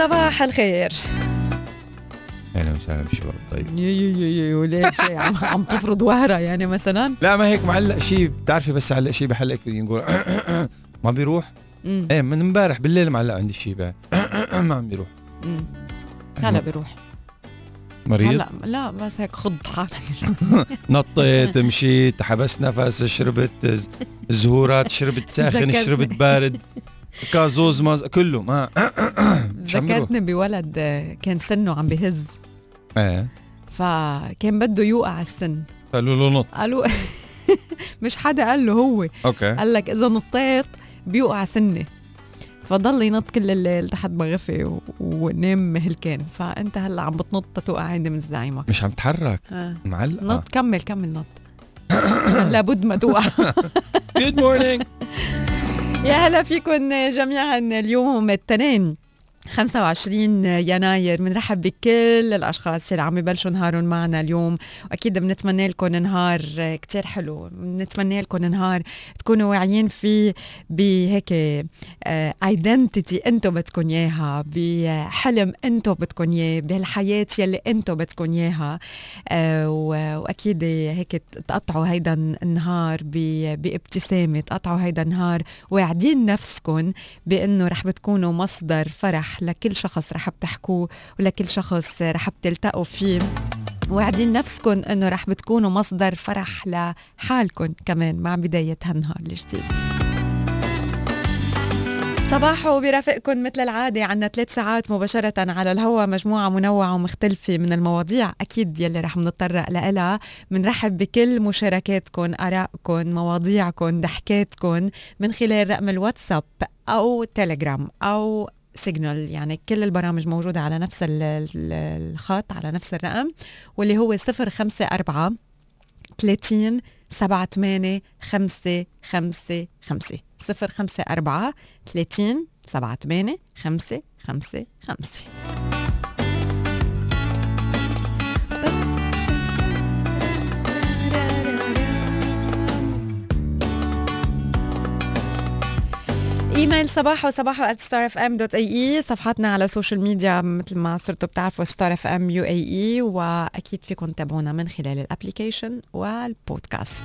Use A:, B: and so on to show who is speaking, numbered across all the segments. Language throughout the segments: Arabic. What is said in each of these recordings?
A: صباح الخير.
B: أهلا وسهلا بالشباب طيب.
A: يو يو يو يو ليش عم, عم تفرض وهرة يعني مثلا؟
B: لا ما هيك معلق شيء. بتعرفي بس علق شيء بحلق نقول ما بيروح؟
A: مم.
B: إيه من امبارح بالليل معلق عندي شيء ما عم بيروح.
A: هلا بيروح.
B: مريض؟
A: هلا لا بس هيك خض حالك
B: نطيت مشيت حبست نفس شربت زهورات شربت ساخن. شربت بارد. كازوز ماز كله ما عم بيروح
A: ذكرتني بولد آه، كان سنه عم بهز.
B: إيه.
A: فكان بده يوقع السن.
B: قالوا له نط.
A: قالوا مش حدا قال له هو.
B: أوكي.
A: قال لك إذا نطيت بيوقع سنه فضل ينط كل الليل تحت بغفي و- ونام هلكان فأنت هلأ عم بتنط توقع عندي من زعيمك.
B: مش عم تحرك.
A: آه.
B: معلق
A: نط كمل كمل نط. لابد ما توقع.
B: Good morning
A: يا هلا فيكم جميعا. اليوم الاثنين 25 يناير. بنرحب بكل الأشخاص اللي عم يبلشوا نهارهم معنا اليوم. وأكيد بنتمنى لكم نهار كتير حلو. بنتمنى لكم نهار تكونوا واعيين فيه بهيك identity أنتم بدكم إياها بحلم أنتم بدكم إياه بهالحياة يلي أنتم بدكم إياها. آه، وأكيد هيك تقطعوا هيدا النهار بابتسامة تقطعوا هيدا النهار واعدين نفسكم بأنه رح بتكونوا مصدر فرح لكل شخص رح بتحكوه ولكل شخص رح بتلتقوا فيه. واعدين نفسكم إنه رح بتكونوا مصدر فرح لحالكم كمان مع بداية هالنهار الجديد. صباحو برافقكم مثل العادة عنا ثلاث ساعات مباشرة على الهواء مجموعة منوعة ومختلفة من المواضيع أكيد يلي رح نتطرق لها بنرحب بكل مشاركاتكم آرائكم مواضيعكم ضحكاتكم من خلال رقم الواتساب أو تليجرام أو سيجنال يعني كل البرامج موجودة على نفس ال- ال- الخط على نفس الرقم واللي هو 054 30 7 8 5 5 5 054 30 7 8 5 5 5 إيميل صباحو صباحو at starfm.ae صفحاتنا على السوشيال ميديا مثل ما صرتوا بتعرفوا ستار اف ام UAE وأكيد فيكم تتابعونا من خلال ال application والبودكاست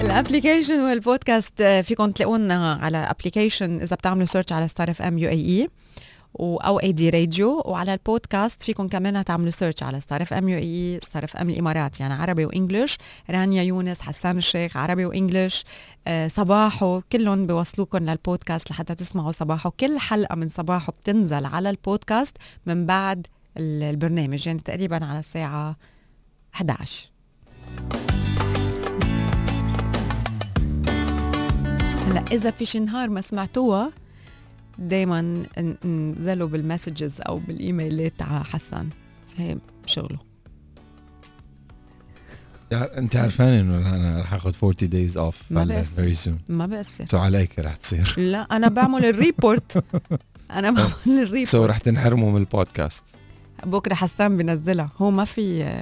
A: ال application والبودكاست فيكم تلاقونا على application إذا بتعملوا search على ستار اف ام UAE أو أي دي راديو. وعلى البودكاست فيكم كمان تعملوا search على ستار اف ام UAE ستار اف ام الإمارات يعني عربي و English رانيا يونس حسان الشيخ عربي وانجلش آه، صباحو كلهم بيوصلوكم للبودكاست لحتى تسمعوا صباحو. كل حلقة من صباحو بتنزل على البودكاست من بعد ال- البرنامج يعني تقريبا على الساعة 11 هلأ إذا في شي نهار ما سمعتوها دايما انزلوا بالمسجز أو بالإيميلات على حسن. هي شغله.
B: أنت عارفان إنه أنا رح آخذ 40 days off
A: ما بس.
B: soon.
A: ما بقصر
B: so عليك رح تصير.
A: لا أنا بعمل ال report أنا بعمل
B: so
A: ال report
B: رح تنحرموا من البودكاست.
A: بكرة حسان بنزلها. هو ما في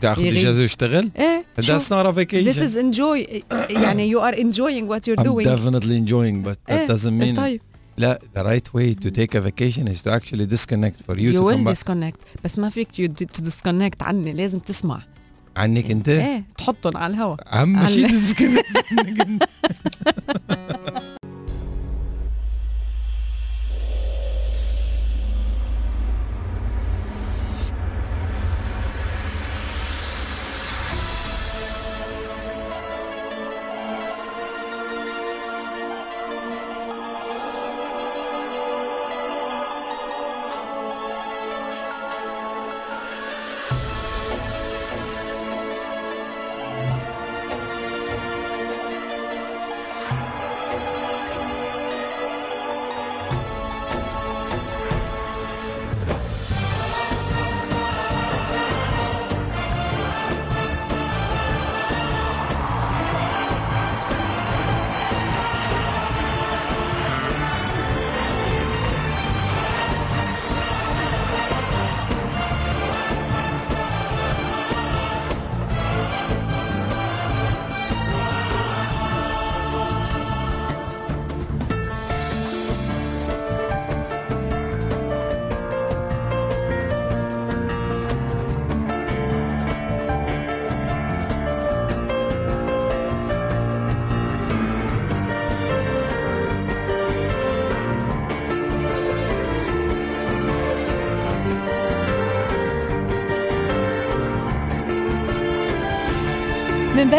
B: تاخذ
A: يغيب.
B: إجازة ويشتغل؟
A: إيه
B: That's
A: شوف
B: not a vacation.
A: This is enjoy يعني you are enjoying what you're
B: I'm
A: doing.
B: definitely enjoying but that
A: إيه،
B: doesn't mean
A: طيب.
B: لا the right way to take a vacation is to actually disconnect for you,
A: you
B: to come
A: will
B: back
A: disconnect بس ما فيك you to disconnect عني لازم تسمع
B: عنك انت
A: إيه تحطهم على الهواء
B: اهم شيء disconnect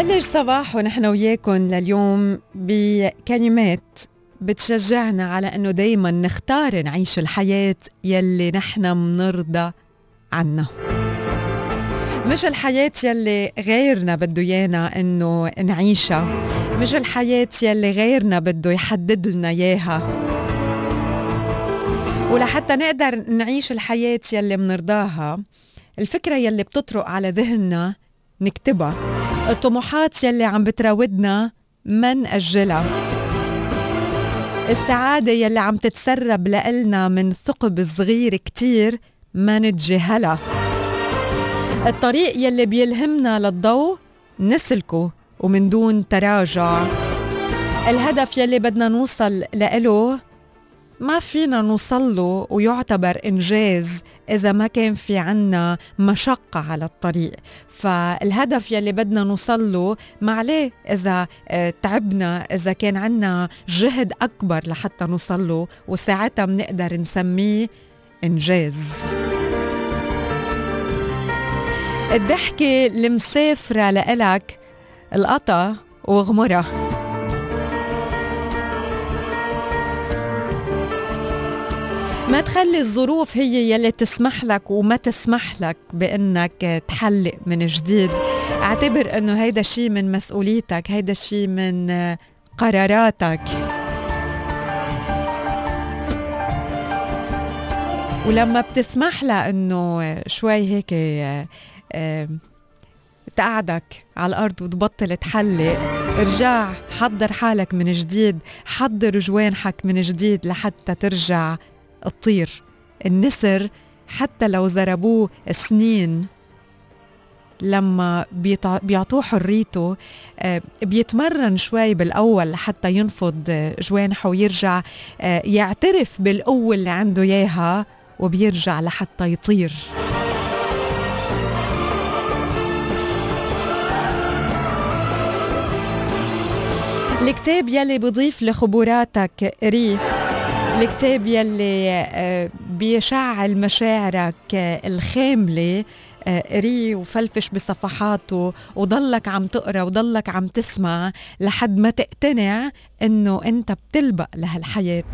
A: منبلش صباح ونحن وياكم لليوم بكلمات بتشجعنا على إنه دايما نختار نعيش الحياة يلي نحن منرضى عنها. مش الحياة يلي غيرنا بده يانا إنه نعيشها. مش الحياة يلي غيرنا بده يحدد لنا إياها. ولحتى نقدر نعيش الحياة يلي منرضاها الفكرة يلي بتطرق على ذهننا نكتبها. الطموحات يلي عم بتراودنا ما نأجلها السعادة يلي عم تتسرب لإلنا من ثقب صغير كتير ما نتجاهلها. الطريق يلي بيلهمنا للضوء نسلكه ومن دون تراجع. الهدف يلي بدنا نوصل لإله ما فينا نوصل له ويعتبر إنجاز إذا ما كان في عنا مشقة على الطريق. فالهدف يلي بدنا نوصل له معليه إذا آه، تعبنا إذا كان عنا جهد أكبر لحتى نوصل له وساعتها بنقدر نسميه إنجاز. الضحكة المسافرة لإلك القطا وغمرها ما تخلي الظروف هي يلي تسمح لك وما تسمح لك بأنك تحلق من جديد. أعتبر إنه هيدا الشيء من مسؤوليتك هيدا الشيء من قراراتك. ولما بتسمح لها إنه شوي هيك تقعدك على الأرض وتبطل تحلق ارجع حضر حالك من جديد حضر جوانحك من جديد لحتى ترجع تطير النسر حتى لو زربوه سنين. لما بيعطوه حريته آه، بيتمرن شوي بالأول لحتى ينفض جوانحه ويرجع آه، يعترف بالقوة اللي عنده إياها وبيرجع لحتى يطير. الكتاب يلي بضيف لخبراتك ريح. الكتاب يلي آه، بيشعل مشاعرك آه، الخاملة آه، قريه وفلفش بصفحاته وضلك عم تقرأ وضلك عم تسمع لحد ما تقتنع إنه أنت بتلبق لهالحياة.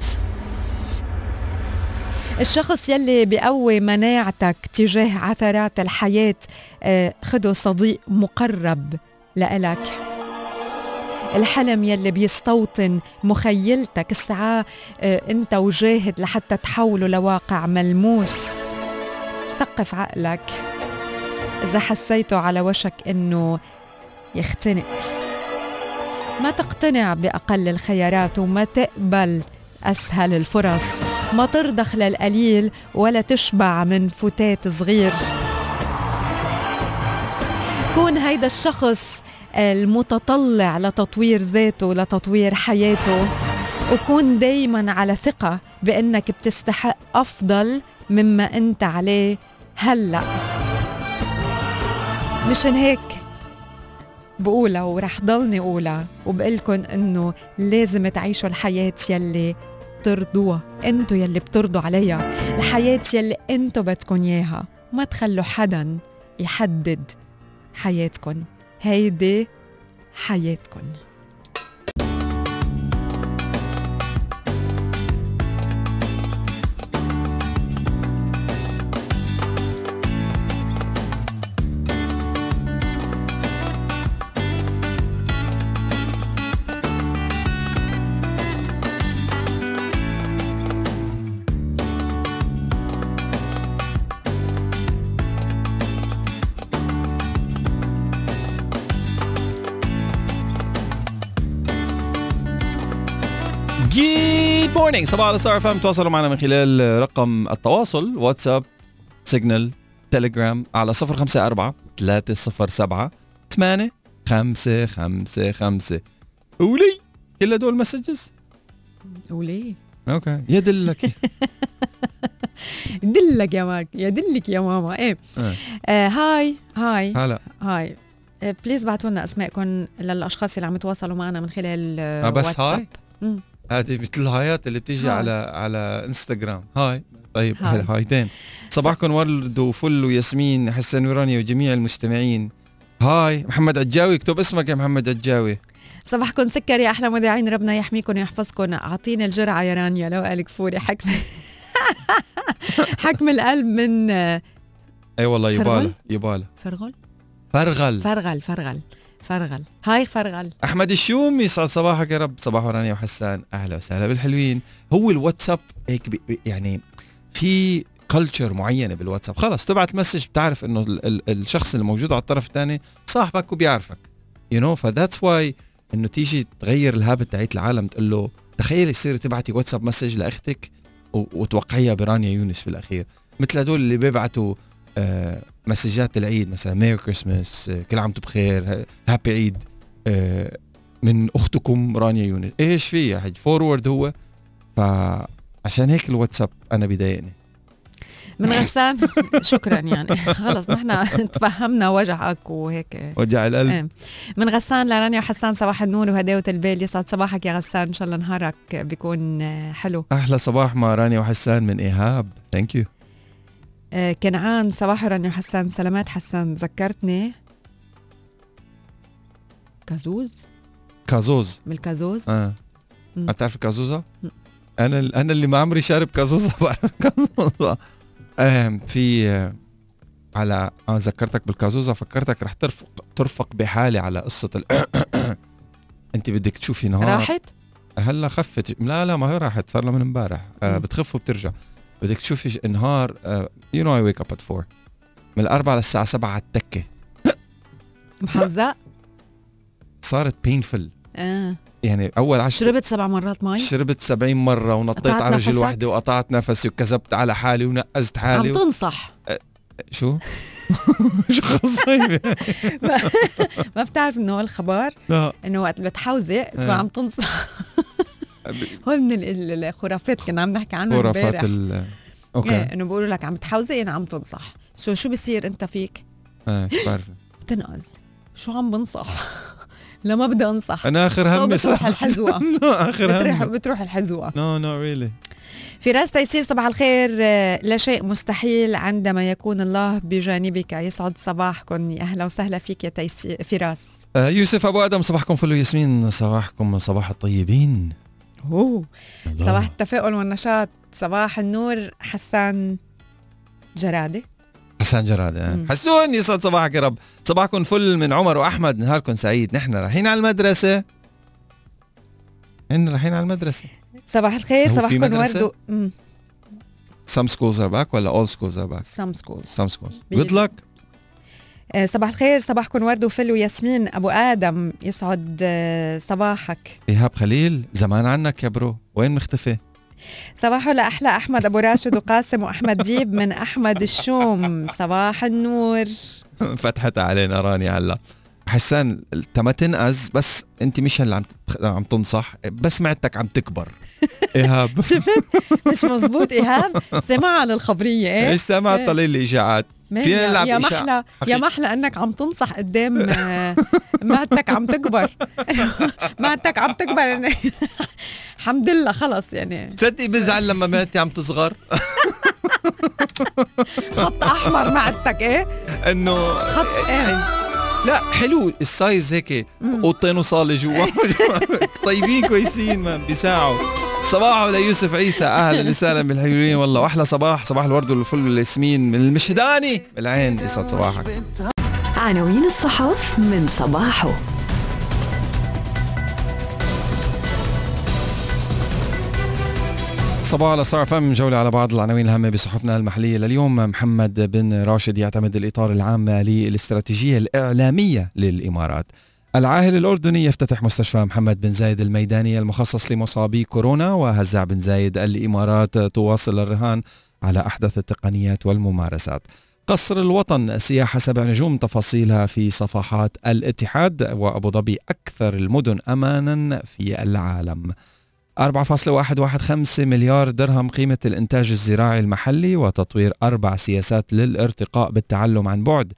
A: الشخص يلي بيقوي مناعتك تجاه عثرات الحياة خده صديق مقرب لإلك. الحلم يلي بيستوطن مخيلتك. الساعة انت وجاهد لحتى تحوله لواقع ملموس. ثقف عقلك. إذا حسيته على وشك إنه يختنق. ما تقتنع بأقل الخيارات وما تقبل أسهل الفرص. ما ترضخ للقليل ولا تشبع من فتات صغير. كون هيدا الشخص المتطلع لتطوير ذاته لتطوير حياته. وكون دايما على ثقة بأنك بتستحق أفضل مما أنت عليه هلأ. مشان هيك بقولها ورح ضلني أقولها وبقلكن إنه لازم تعيشوا الحياة يلي بترضوها انتو يلي بترضوا عليها. الحياة يلي انتو بدكن إياها. ما تخلوا حدا يحدد حياتكن. هيدي حياتكن.
B: morning صباح على ستار اف ام تواصلوا معنا من خلال رقم التواصل واتساب سيجنال تليجرام على 054 307 8 5 5 5 قولي كل هدول messages
A: قولي
B: أوكي. يدلك
A: دلك. يا ماك. يدلك يا ماما. إيه. آه. آه hi. hi.
B: هلا.
A: hi. please بعتوا لنا اسمائكم للأشخاص اللي عم يتواصلوا معنا من خلال
B: آه بس واتساب. Hi. هذه مثل الهايات اللي بتيجي hi. على على انستغرام hi. طيب hi. هايتين. صباحكم ورد وفل وياسمين حسان ورانيا وجميع المستمعين. Hi. محمد عجاوي اكتب اسمك يا محمد عجاوي.
A: صباحكم سكر يا أحلى مذيعين ربنا يحميكم ويحفظكم. أعطيني الجرعة يا رانيا لو قالك فوري. حكم حكم القلب من
B: أي والله
A: فرغل؟
B: يباله يباله
A: فرغل
B: فرغل.
A: فرغل فرغل. فرغل. Hi فرغل.
B: أحمد الشوم يسعد صباحك يا رب. صباح رانيا وحسان أهلا وسهلا بالحلوين. هو الواتساب هيك يعني في culture معينة بالواتساب. خلص تبعت message بتعرف إنه ال ال الشخص اللي موجود على الطرف الثاني صاحبك وبيعرفك. you know ف that's why إنه تيجي تغير ال habit تاعت العالم تقول له تخيل يصير تبعتي واتساب message لأختك وتوقعيها برانيا يونس بالأخير. مثل هدول اللي بيبعتوا آه مسجات العيد مثلا Merry Christmas آه كل عام بخير happy عيد آه من أختكم رانيا يونس. إيش في يا حج forward هو فعشان هيك الواتساب أنا بضايقني
A: من غسان؟ شكرا يعني. خلص نحن تفهمنا وجعك وهيك.
B: وجع القلب.
A: إيه. من غسان لرانيا وحسان صباح النور وهداوة البال يسعد صباحك يا غسان. إن شاء الله نهارك بيكون آه، حلو.
B: أحلى صباح مع رانيا وحسان من إيهاب. Thank
A: you كنعان صباح رانيا وحسان سلامات حسان ذكرتني؟ كازوز؟
B: كازوز.
A: من الكازوز؟ آه.
B: ما بتعرف الكازوزه؟
A: مم.
B: أنا أنا اللي ما عمري شارب كازوزه بعرف كازوزه آه في آه على آه ذكرتك بالكازوزه فكرتك رح ترفق ترفق بحالي على قصة ال... أنت بدك تشوفي نهار.
A: راحت؟
B: هلأ خفت. لا لا ما هي راحت صار لها من امبارح. آه. بتخف وبترجع. بدك تشوفي نهار you know I wake up at 4 من الأربعة للساعة 7 على التكة.
A: محوزق
B: صارت painful
A: آه.
B: يعني أول عشر
A: شربت سبع مرات مي؟
B: شربت 70 مرة ونطيت على رجل؟ واحدة وقطعت نفسي وكذبت على حالي ونقزت
A: عم
B: حالي و...
A: تنصح.
B: شو؟ شو خصيبة؟
A: ما بتعرف إنه الخبر؟ إنه وقت بتحوزق تكون
B: إيه.
A: عم تنصح. هو من ال- ال- الخرافات. كنا عم نحكي عنه
B: خرافات ال okay.
A: إيه إنه بيقولوا لك عم تحوزق يعني عم تنصح. شو شو بصير أنت فيك؟
B: شو بعرف؟
A: بتنقز. شو عم بنصح؟ لا ما بدي أنصح.
B: أنا آخر
A: so
B: همي
A: بتروح
B: صح.
A: الحزوقة
B: آخر
A: بتروح
B: همي.
A: بتروح الحزوقة.
B: No no really
A: فراس تيسير صباح الخير. آه، لا شيء مستحيل عندما يكون الله بجانبك. يسعد صباحكم. يا أهلا وسهلا فيك يا تيسير فراس.
B: آه يوسف أبو آدم صباحكم فل ياسمين. صباحكم صباح الطيبين. الله.
A: صباح التفاؤل والنشاط. صباح النور حسان جرادة.
B: حسان جراد.
A: مم.
B: حسون يسعد صباحك يا رب. صباحكم فل من عمر وأحمد. نهاركم سعيد. نحن رايحين على المدرسة. نحن رايحين على المدرسة.
A: صباح الخير صباحكم؟ ورد
B: some schools are back ولا all schools are back
A: some schools
B: some schools. good luck.
A: صباح الخير صباحكم ورد وفل وياسمين. أبو آدم يسعد آه، صباحك.
B: إيهاب خليل زمان عنك يا bro. وين مختفي؟
A: صباحو لأحلى أحمد أبو راشد وقاسم وأحمد ديب من أحمد الشوم. صباح النور.
B: فتحت علينا راني هلا. حسان ما تنقز بس أنت مش اللي عم عم تنصح بس معدتك عم تكبر. إيهاب.
A: شفت؟ مش مزبوط إيهاب؟ سمع على الخبرية إيه؟
B: إيش سامع
A: إيه.
B: طلع نلعب
A: يا. محلى يا. محلى أنك عم تنصح قدام آه، معدتك عم تكبر. معدتك عم تكبر. الحمد لله خلص يعني.
B: تصدقي بزعل لما معدتي عم تصغر.
A: خط أحمر معدتك إيه؟
B: إنه
A: خط إيه
B: لا حلو. السايز هيك. أوضتين وصالة جوا. طيبين كويسين ما بيساعوا صباح ليوسف عيسى أهلا وسهلا بالحلوين والله وأحلى صباح. صباح الورد والفل والياسمين من المشهداني بالعين. يسعد صباحك.
C: عناوين الصحف من صباحه.
B: صباح على صار فم جولة على بعض العناوين الهامة بصحفنا المحلية لليوم. محمد بن راشد يعتمد الإطار العام للاستراتيجية الإعلامية للإمارات. العاهل الأردني يفتتح مستشفى محمد بن زايد الميداني المخصص لمصابي كورونا وهزاع بن زايد الإمارات تواصل الرهان على أحدث التقنيات والممارسات. قصر الوطن سياحة سبع نجوم تفاصيلها في صفحات الاتحاد وأبو ظبي أكثر المدن أمانا في العالم. 4.115 مليار درهم قيمة الإنتاج الزراعي المحلي وتطوير أربع سياسات للارتقاء بالتعلم عن بعد.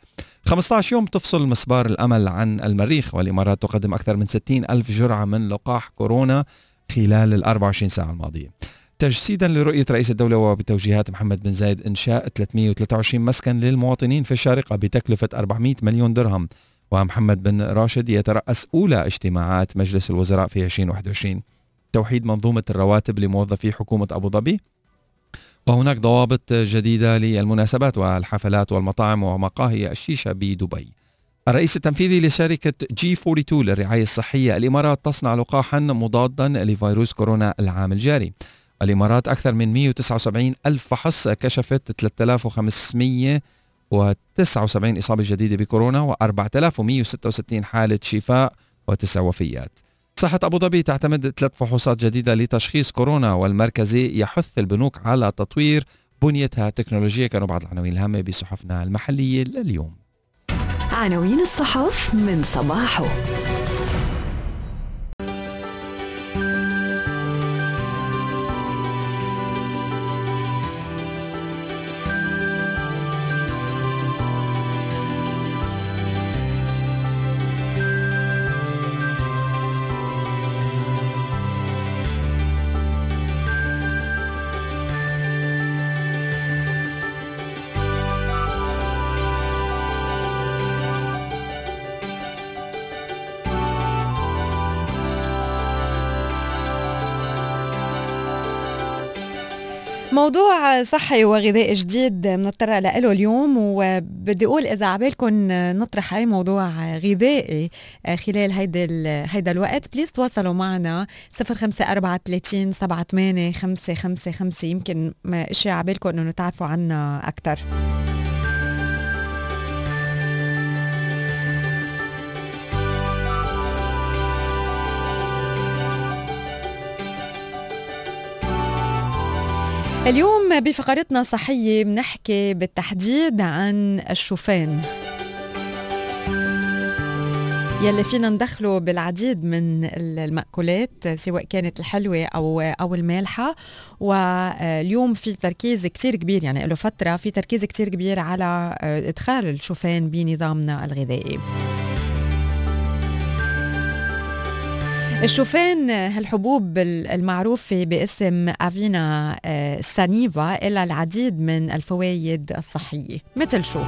B: 15 يوم تفصل مسبار الأمل عن المريخ والإمارات تقدم أكثر من 60 ألف جرعة من لقاح كورونا خلال ال 24 ساعة الماضية. تجسيدا لرؤية رئيس الدولة وبتوجيهات محمد بن زايد إنشاء 323 مسكن للمواطنين في الشارقة بتكلفة 400 مليون درهم. ومحمد بن راشد يترأس أولى اجتماعات مجلس الوزراء في 2021 توحيد منظومة الرواتب لموظفي حكومة أبو ظبي. وهناك ضوابط جديدة للمناسبات والحفلات والمطاعم ومقاهي الشيشة بدبي. الرئيس التنفيذي لشركة جي 42 للرعاية الصحية الإمارات تصنع لقاحا مضادا لفيروس كورونا العام الجاري. الإمارات أكثر من 179 ألف فحص كشفت 3579 إصابة جديدة بكورونا و4166 حالة شفاء وتسع وفيات صحة أبو ظبي تعتمد ثلاث فحوصات جديدة لتشخيص كورونا والمركزي يحث البنوك على تطوير بنيتها التكنولوجية كانوا بعض العناوين الهامة بصحفنا المحلية لليوم.
C: عناوين الصحف من صباحه.
A: موضوع صحي وغذائي جديد بنضطر له اليوم وبدي أقول إذا عبالكم نطرح أي موضوع غذائي خلال هيدا هيدا الوقت بليز تواصلوا معنا 054 38 555 يمكن اشياء عبالكم إنه تعرفوا عنا أكثر اليوم بفقرتنا صحية بنحكي بالتحديد عن الشوفان. يلي فينا ندخله بالعديد من المأكولات سواء كانت الحلوة أو أو المالحة. واليوم في تركيز كتير كبير يعني له فترة في تركيز كتير كبير على إدخال الشوفان بنظامنا الغذائي. الشوفان هالحبوب المعروفة باسم أفينا آه، سانيفا إلها العديد من الفوائد الصحية. مثل شو؟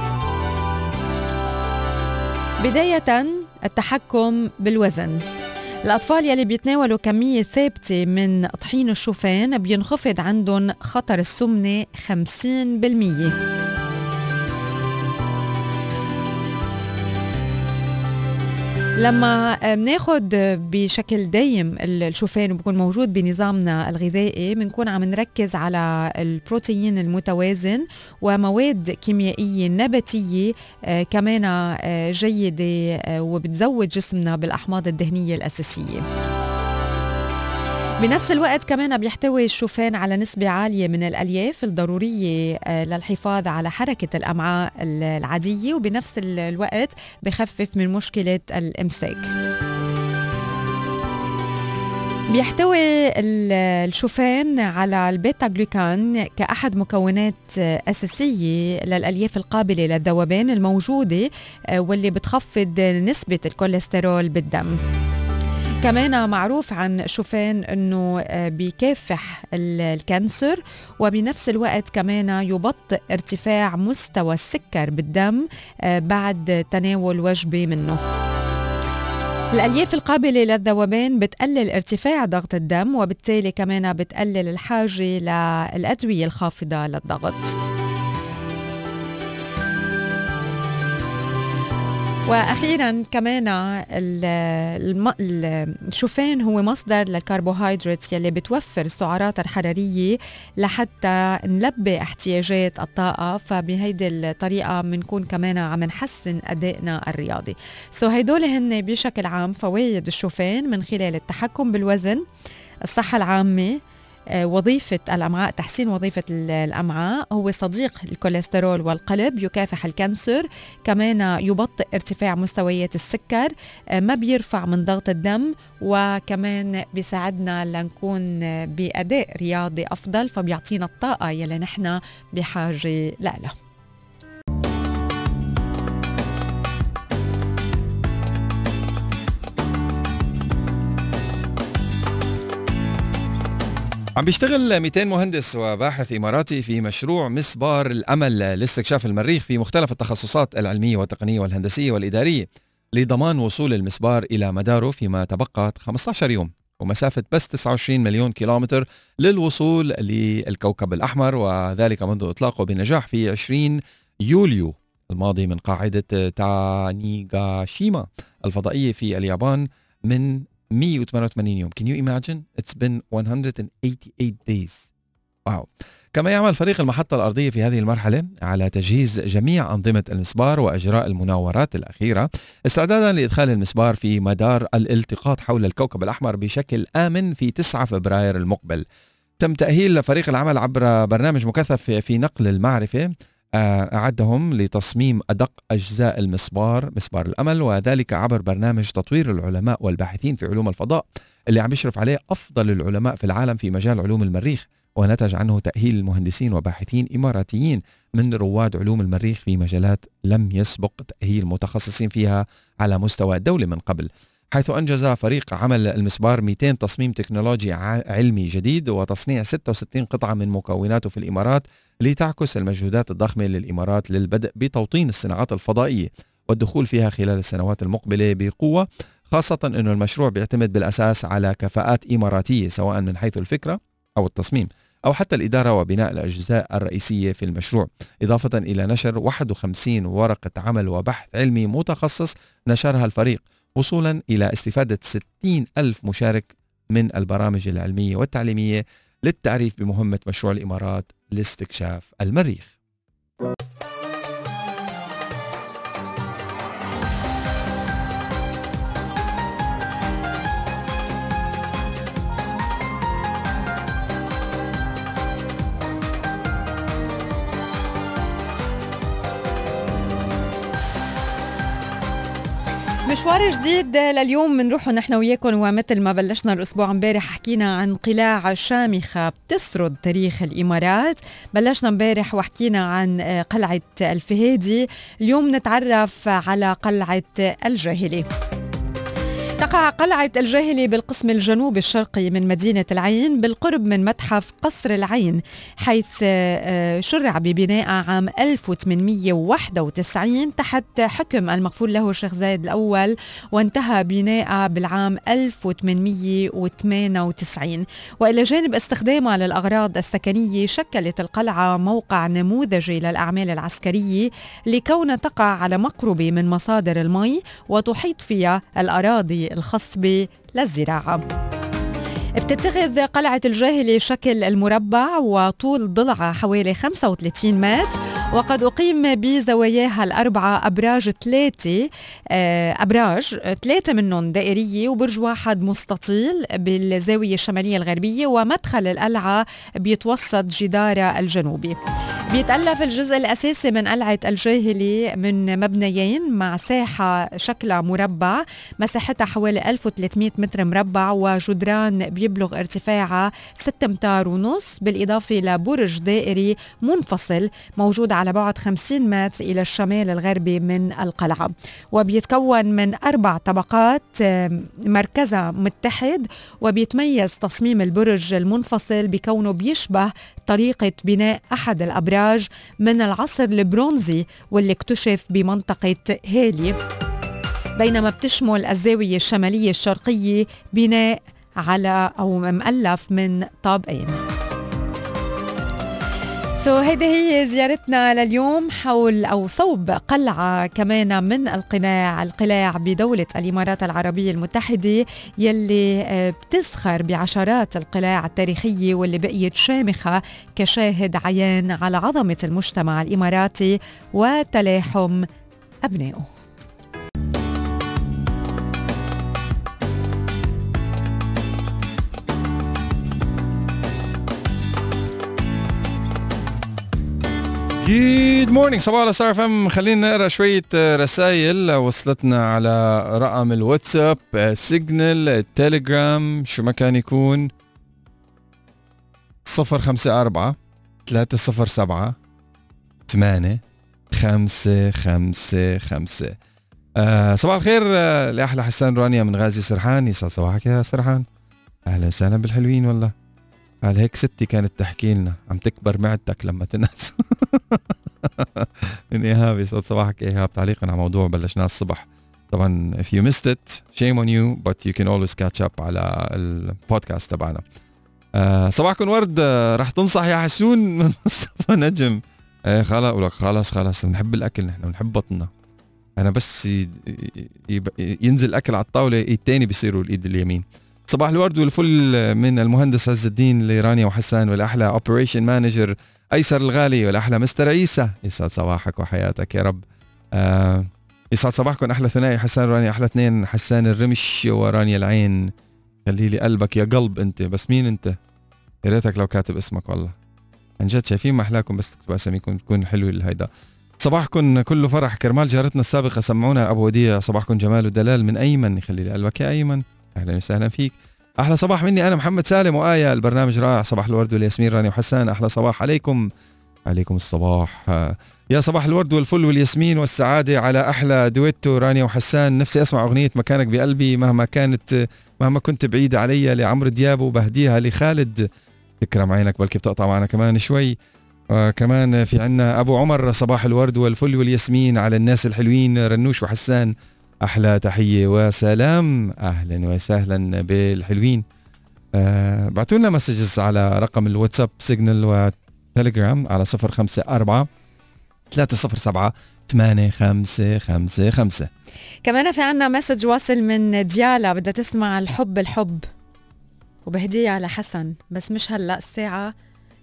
A: بداية التحكم بالوزن. الأطفال يلي بيتناولوا كمية ثابتة من طحين الشوفان بينخفض عندهم خطر السمنة 50% لما بناخد بشكل دايم الشوفان وبكون موجود بنظامنا الغذائي بنكون عم نركز على البروتين المتوازن ومواد كيميائية نباتية آه، كمان آه، جيدة آه، وبتزود جسمنا بالأحماض الدهنية الأساسية. بنفس الوقت كمان بيحتوي الشوفان على نسبة عالية من الألياف الضرورية آه، للحفاظ على حركة الأمعاء العادية وبنفس الوقت بخفف من مشكلة الإمساك. بيحتوي الشوفان على ال beta glucan كأحد مكونات أساسية للألياف القابلة للذوبان الموجودة آه، واللي بتخفض نسبة الكوليسترول بالدم. كمان معروف عن شوفان إنه آه، بيكافح ال cancer وبنفس الوقت كمان يبطئ ارتفاع مستوى السكر بالدم آه، بعد تناول وجبة منه. الألياف القابلة للذوبان بتقلل ارتفاع ضغط الدم وبالتالي كمان بتقلل الحاجة للأدوية الخافضة للضغط. وأخيرا كمان الشوفان هو مصدر للكربوهيدرات يلي بتوفر السعرات الحرارية لحتى نلبي احتياجات الطاقة فبهيدي الطريقة بنكون كمان عم نحسن أدائنا الرياضي. So هيدول هن بشكل عام فوائد الشوفان من خلال التحكم بالوزن الصحة العامة وظيفة الأمعاء تحسين وظيفة الأمعاء هو صديق الكوليسترول والقلب يكافح ال cancer كمان يبطئ ارتفاع مستويات السكر آه، ما بيرفع من ضغط الدم وكمان بيساعدنا لنكون بأداء رياضي أفضل فبيعطينا الطاقة يلي نحن بحاجة لها
B: عم بيشتغل 200 مهندس وباحث إماراتي في مشروع مسبار الأمل لاستكشاف المريخ في مختلف التخصصات العلمية والتقنية والهندسية والإدارية لضمان وصول المسبار إلى مداره فيما تبقت 15 يوم. ومسافة بس 29 مليون كيلومتر للوصول للكوكب الأحمر وذلك منذ إطلاقه بنجاح في 20 يوليو الماضي من قاعدة تانيغاشيما الفضائية في اليابان من 188 يوم. Can you imagine? It's been 188 days. واو كما يعمل فريق المحطة الأرضية في هذه المرحلة على تجهيز جميع أنظمة المسبار وإجراء المناورات الأخيرة استعدادا لإدخال المسبار في مدار الالتقاط حول الكوكب الأحمر بشكل آمن في 9 فبراير المقبل. تم تأهيل فريق العمل عبر برنامج مكثف في نقل المعرفة أعدهم لتصميم أدق أجزاء المسبار مسبار الأمل وذلك عبر برنامج تطوير العلماء والباحثين في علوم الفضاء اللي عم يشرف عليه أفضل العلماء في العالم في مجال علوم المريخ ونتج عنه تأهيل المهندسين وباحثين إماراتيين من رواد علوم المريخ في مجالات لم يسبق تأهيل متخصصين فيها على مستوى الدولة من قبل. حيث أنجز فريق عمل المسبار 200 تصميم تكنولوجي علمي جديد وتصنيع 66 قطعة من مكوناته في الإمارات لتعكس المجهودات الضخمة للإمارات للبدء بتوطين الصناعات الفضائية والدخول فيها خلال السنوات المقبلة بقوة خاصة أن المشروع بيعتمد بالأساس على كفاءات إماراتية سواء من حيث الفكرة أو التصميم أو حتى الإدارة وبناء الأجزاء الرئيسية في المشروع إضافة إلى نشر 51 ورقة عمل وبحث علمي متخصص نشرها الفريق. وصولا إلى استفادة 60 ألف مشارك من البرامج العلمية والتعليمية للتعريف بمهمة مشروع الإمارات لاستكشاف المريخ.
A: مشوار جديد. لليوم بنروح نحن وياكم ومثل ما بلشنا الأسبوع امبارح حكينا عن قلاع شامخة بتسرد تاريخ الإمارات. بلشنا امبارح وحكينا عن قلعة الفهيدي. اليوم نتعرف على قلعة الجاهلي. تقع قلعة الجاهلي بالقسم الجنوبي الشرقي من مدينة العين بالقرب من متحف قصر العين حيث آه، شرع ببناء عام 1891 تحت حكم المغفور له الشيخ زايد الأول وانتهى بناء بالعام 1898 وإلى جانب استخدامها للأغراض السكنية شكلت القلعة موقع نموذجي للأعمال العسكرية لكونها تقع على مقربة من مصادر المي وتحيط فيها الأراضي الخصبة للزراعة بتتخذ قلعة الجاهلي شكل المربع وطول ضلعها حوالي 35 متر وقد أقيم بزواياها الأربعة أبراج ثلاثة آه، أبراج ثلاثة منهم دائرية وبرج واحد مستطيل بالزاوية الشمالية الغربية ومدخل القلعة بيتوسط جدارها الجنوبي. بيتألف الجزء الأساسي من قلعة الجاهلي من مبنيين مع ساحة شكلها مربع مساحتها حوالي 1300 متر مربع وجدران بيبلغ ارتفاعها 6 امتار ونص بالإضافة لبرج دائري منفصل موجود على بعد 50 متر إلى الشمال الغربي من القلعة. وبيتكون من أربع طبقات مركزها متحد وبيتميز تصميم البرج المنفصل بكونه بيشبه طريقة بناء أحد الأبراج من العصر البرونزي واللي اكتشف بمنطقة هالي بينما بتشمل الزاوية الشمالية الشرقية بناء على أو مؤلف من طابقين. سو so, هيدي هي زيارتنا لليوم حول أو صوب قلعة كمان من القلاع القلاع بدولة الإمارات العربية المتحدة يلي آه، بتزخر بعشرات القلاع التاريخية واللي بقيت شامخة كشاهد عيان على عظمة المجتمع الإماراتي وتلاحم أبنائه.
B: Good morning صباح على ستار أف إم خلينا نقرأ شوية رسائل. وصلتنا على رقم الواتساب سيجنال التليجرام شو ما كان يكون. 054 307 8 5 5 5 آه صباح الخير آه لأحلى حسان رانيا من غازي سرحان. يسعد صباحك يا سرحان. أهلا وسهلا بالحلوين والله. قال هيك ستي كانت تحكي لنا عم تكبر معدتك لما تنس. من ايهاب يسعد صباحك إيهاب. تعليقا على موضوع بلشناه الصبح. طبعا if you missed it shame on you but you can always catch up على البودكاست تبعنا. آه صباحكم ورد. آه رح تنصح يا حسون من مصطفى نجم. إيه خلاص أقول لك خلاص خلاص بنحب الأكل نحن بنحب بطننا. أنا بس ينزل الاكل على الطاولة ايد تاني بيصيروا الإيد اليمين. صباح الورد والفل من المهندس عز الدين لرانيا وحسان ولأحلى operation manager أيسر الغالي والأحلى مستر عيسى. يسعد صباحك وحياتك يا رب. آه يسعد صباحكم أحلى ثنائي حسان ورانيا أحلى اثنين. حسان الرمش ورانيا العين. خلي لي قلبك يا قلب أنت. بس مين أنت؟ يا ريتك لو كاتب اسمك والله. عن جد شايفين ما أحلاكم بس تكتبوا اساميكم تكون حلوة الهيدا. صباحكم كله فرح. كرمال جارتنا السابقة سمعونا أبو وديع. صباحكم جمال ودلال. من أيمن؟ يخلي لي قلبك يا أيمن. أهلا وسهلا فيك. أحلى صباح مني أنا محمد سالم وآية البرنامج رائع. صباح الورد والياسمين راني وحسان. أحلى صباح عليكم. عليكم الصباح. آه، يا صباح الورد والفل والياسمين والسعادة على أحلى دويتو رانيا وحسان. نفسي أسمع أغنية مكانك بقلبي مهما كانت مهما كنت بعيدة علي لعمرو دياب وبهديها لخالد. تكرم عينك بلكي بتقطع معنا كمان شوي. وكمان في عنا أبو عمر صباح الورد والفل والياسمين على الناس الحلوين رنوش وحسان. أحلى تحية وسلام. أهلا وسهلا بالحلوين. آه بعتوا لنا messages على رقم الواتساب سيجنال وتليجرام على 054 307 8555
A: كمان في عنا message واصل من ديالا بدها تسمع الحب الحب. وبهدية لحسان بس مش هلأ الساعة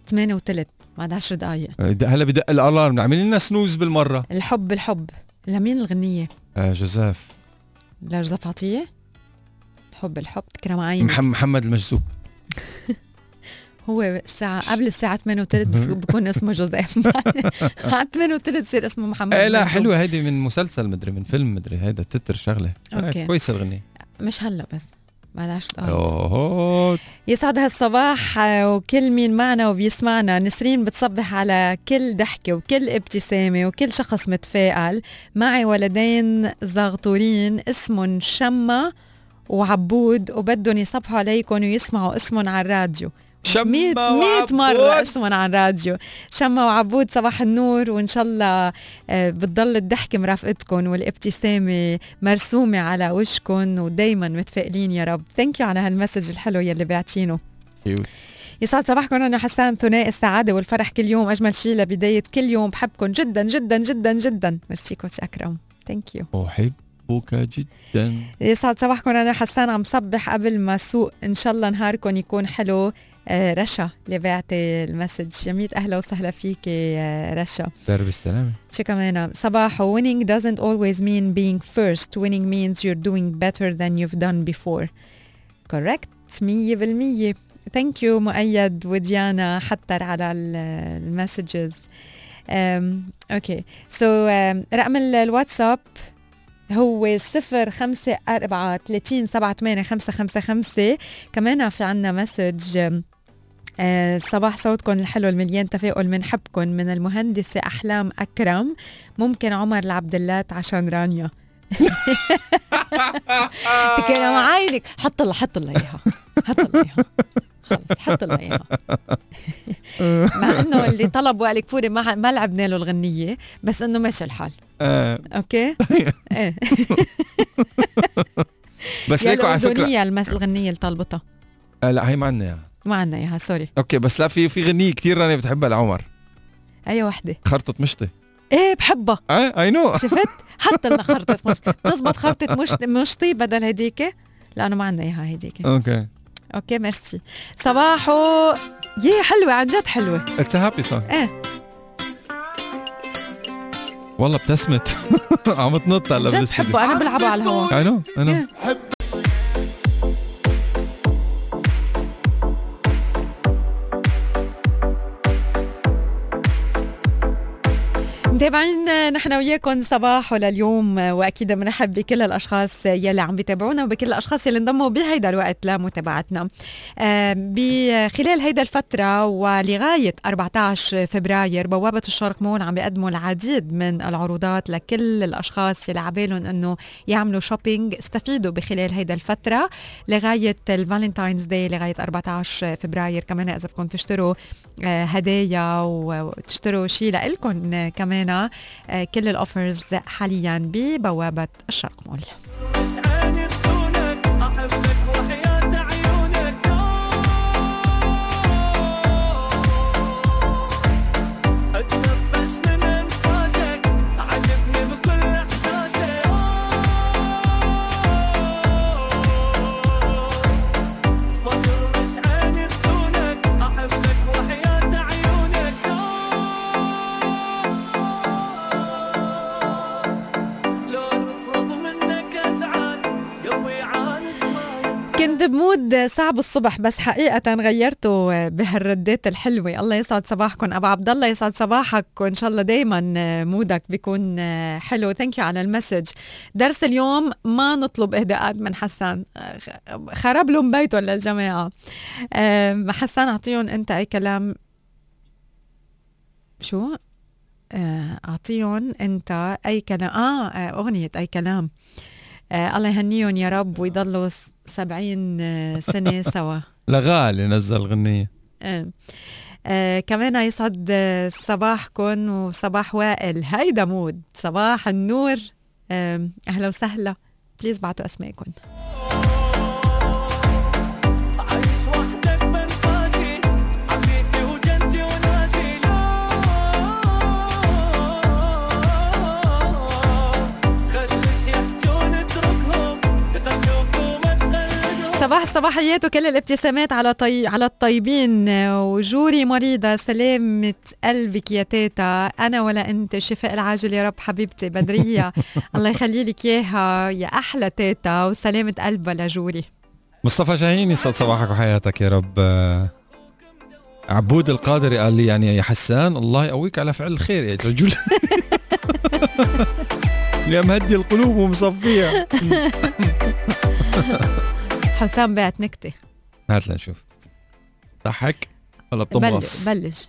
A: 8 وثلث بعد 10 دقايق.
B: هلا بدق ال alarm نعمل لنا snooze بالمرة.
A: الحب الحب. لمين الغنية؟
B: آه جوزيف
A: لجوزيف عطية؟ الحب الحب تكرم عيني
B: محمد المجذوب
A: هو الساعة قبل الساعة 8 وثلث بس بكون اسمه جوزيف بعد 8 وثلث يصير اسمه محمد
B: إيه لا. حلوة هيدي من مسلسل مدري من فيلم مدري هيدا تتر شغلة
A: أوكي.
B: آه كويسه الغنية
A: مش هلا بس بعد 10 دقايق
B: اوه
A: يسعد هالصباح آه، وكل مين معنا وبيسمعنا. نسرين بتصبح على كل ضحكة وكل ابتسامة وكل شخص متفائل. معي ولدين زغطورين اسمهم شما وعبود وبدهم يصبحوا عليكم ويسمعوا اسمهم على الراديو. مية
B: وعبود.
A: مرة اسمهم على الراديو. شما وعبود صباح النور وإن شاء الله آه، بتضل الضحكة مرافقتكم والابتسامة مرسومة على وشكم ودايما متفائلين يا رب. thank you على هال message الحلو يلي بعتينه. يسعد صباحكم أنا حسان ثنائي السعادة والفرح كل يوم أجمل شيء لبداية كل يوم. بحبكم جدا جدا جدا جدا. merci coach أكرم. ثانك يو
B: أحبك جدا.
A: يسعد صباحكم أنا حسان عم صبح قبل ما سوق. إن شاء الله نهاركم يكون حلو. رشا اللي بعتي ال message. يا أهلا وسهلا فيك آه، رشا.
B: درب السلامة.
A: شو كمان صباح winning doesn't always mean being first. winning means you're doing better than you've done before. Correct. مية بالمية. thank you مؤيد وديانا حتى على ال messages. okay so رقم ال- الواتساب هو صفر خمسة أربعة ثلاثين سبعة ثمانية خمسة خمسة خمسة. كمان في عنا message آه، صباح صوتكم الحلو المليان تفاؤل من حبكم من المهندسة أحلام أكرم. ممكن عمر العبد اللات عشان رانيا. تكرم عينك. حط الله حط الله إياها. حط الله إياها. خلص حط الله إياها. مع إنه اللي طلب وائل كفوري ما ما لعبنا له الغنية بس إنه ماشي الحال.
B: آه.
A: okay؟ إيه.
B: بس
A: يا
B: ليكوا على
A: فكرة. الغنية اللي طالبتها.
B: آه لا هي ما عندنا إياها.
A: ما عندنا إياها sorry.
B: okay بس لا في في غنية كثير راني بتحبها لعمر.
A: أي وحدة.
B: خرطة مشطي
A: إيه بحبها.
B: آه I know
A: شفت؟ حط لنا خرطة مشطي بتزبط خرطة مشط- مشطي بدل هديك لأنه ما عندنا إياها هديك
B: okay.
A: okay merci. صباحو. يي حلوة عن جد حلوة.
B: it's happy song
A: إيه.
B: والله ابتسمت. عم تنط هلا
A: جد بحبه. أنا بلعبه على الهواء.
B: اي نو اي نو
A: متابعين نحن وياكم صباح لليوم وأكيد بنرحب بكل الأشخاص يلي عم بيتابعونا وبكل الأشخاص يلي انضموا بهيدا الوقت لمتابعتنا. آه، بخلال هيدا الفترة ولغاية 14 فبراير بوابة الشرق مول عم بيقدموا العديد من العروضات لكل الأشخاص يلي عبالهم إنه يعملوا shopping استفيدوا بخلال هيدا الفترة لغاية ال Valentine's Day لغاية 14 فبراير. كمان إذا بدكم تشتروا آه، هدايا وتشتروا شيء لإلكم كمان معنا آه، كل ال offers حاليا ببوابة الشرق مول. ب mood صعب الصبح بس حقيقة غيرته بهالردات الحلوة. الله يسعد صباحكم. أبو عبد الله يسعد صباحك وإن شاء الله دايما mood ك بيكون حلو. thank you على ال message. درس اليوم ما نطلب إهداءات من حسان. خرب لهم بيته للجماعة. حسان أعطيهم أنت أي كلام. شو؟ آه، أعطيهم أنت أي كلام. آه، أغنية أي كلام. آه الله يهنيهم يا رب ويضلوا سبعين آه، سنة سوا.
B: لغالي نزل غنية.
A: آه. آه كمان يسعد آه، صباحكم وصباح وائل. هيدا mood صباح النور. آه أهلا وسهلا. please بعتوا أسمائكم صباح الصباحيات وكل الابتسامات على طي... على الطيبين. وجوري مريضة سلامة قلبك يا تيتا. أنا ولا أنت شفاء العاجل يا رب حبيبتي بدرية. الله يخلي لك إياها يا أحلى تيتا وسلامة قلبها لجوري.
B: مصطفى شاهين يسعد صباحك وحياتك يا رب. عبود القادري قال لي يعني يا حسان الله يقويك على فعل الخير يا رجل. يا مهدي القلوب ومصفيها.
A: حسام بعت نكتة.
B: هات لنشوف. ضحك. ولا
A: بلش
B: بتمغص
A: بلش.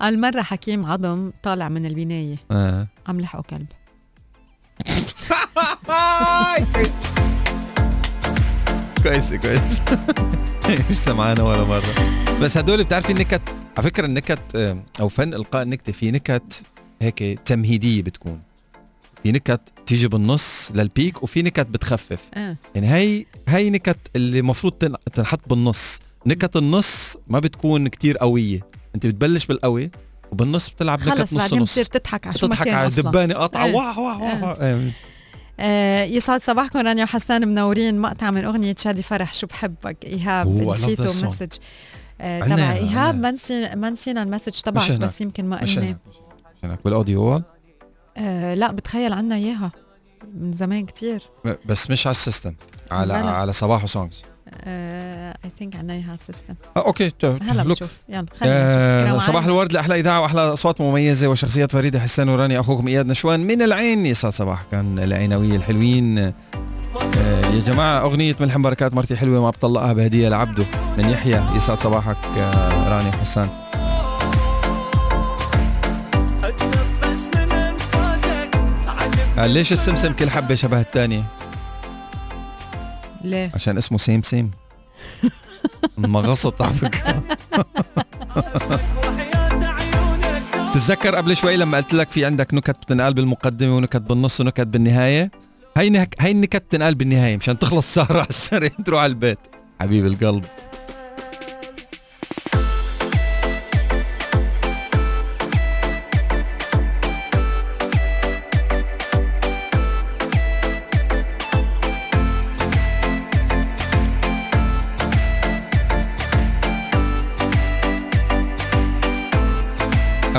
A: قال مرة حكيم عظم طالع من البناية.
B: آه.
A: عم لحقه كلب.
B: كويس كويس. مش سمعانا ولا مرة. بس هدول بتعرفي النكت على فكرة النكت آه، أو فن إلقاء النكتة في نكت هيك تمهيدية بتكون. في نكت تيجي بالنص لل peak وفي نكت بتخفف
A: آه.
B: يعني هي هي نكت اللي المفروض تن- تنحط بالنص نكت النص ما بتكون كتير قوية أنت بتبلش بالقوي وبالنص بتلعب نكت
A: خلص
B: نص نص
A: بتصير تضحك على شو
B: تضحك على. دبانة قطعة
A: إيه.
B: واه واه واه واه. إيه.
A: آه يسعد صباحكم رانيا وحسان منورين مقطع من أغنية شادي فرح شو بحبك
B: love
A: نسيته. message آه تبع إيهاب
B: عنا.
A: ما نسينا ما نسينا ال
B: message
A: تبعك. بس يمكن ما قلنا
B: بال audio
A: آه لا بتخيل عنا إياها من زمان كتير.
B: بس مش على ال system على
A: بلا.
B: على صباح songs
A: I think عنا إياها ال
B: system. آه okay
A: هلا. بنشوف. يلا خلينا
B: آه صباح الورد لأحلى إذاعة وأحلى أصوات مميزة وشخصيات فريدة حسان وراني أخوكم إياد نشوان من العين. يسعد صباح كان العينويه الحلوين. آه يا جماعة أغنية ملحم بركات مرتي حلوة ما بطلقها بهدية لعبده من يحيى. يسعد صباحك راني وحسان. ليش السمسم كل حبة شبه الثانية؟
A: ليه؟
B: عشان اسمه same same. انمغصت على
D: فكرة.
B: تتذكر قبل شوي لما قلت لك في عندك نكت بتنقال بالمقدمة ونكت بالنص ونكت بالنهاية؟ هي. هي النكت بتنقال بالنهاية مشان تخلص السهرة على السريع تروح على البيت. حبيب القلب.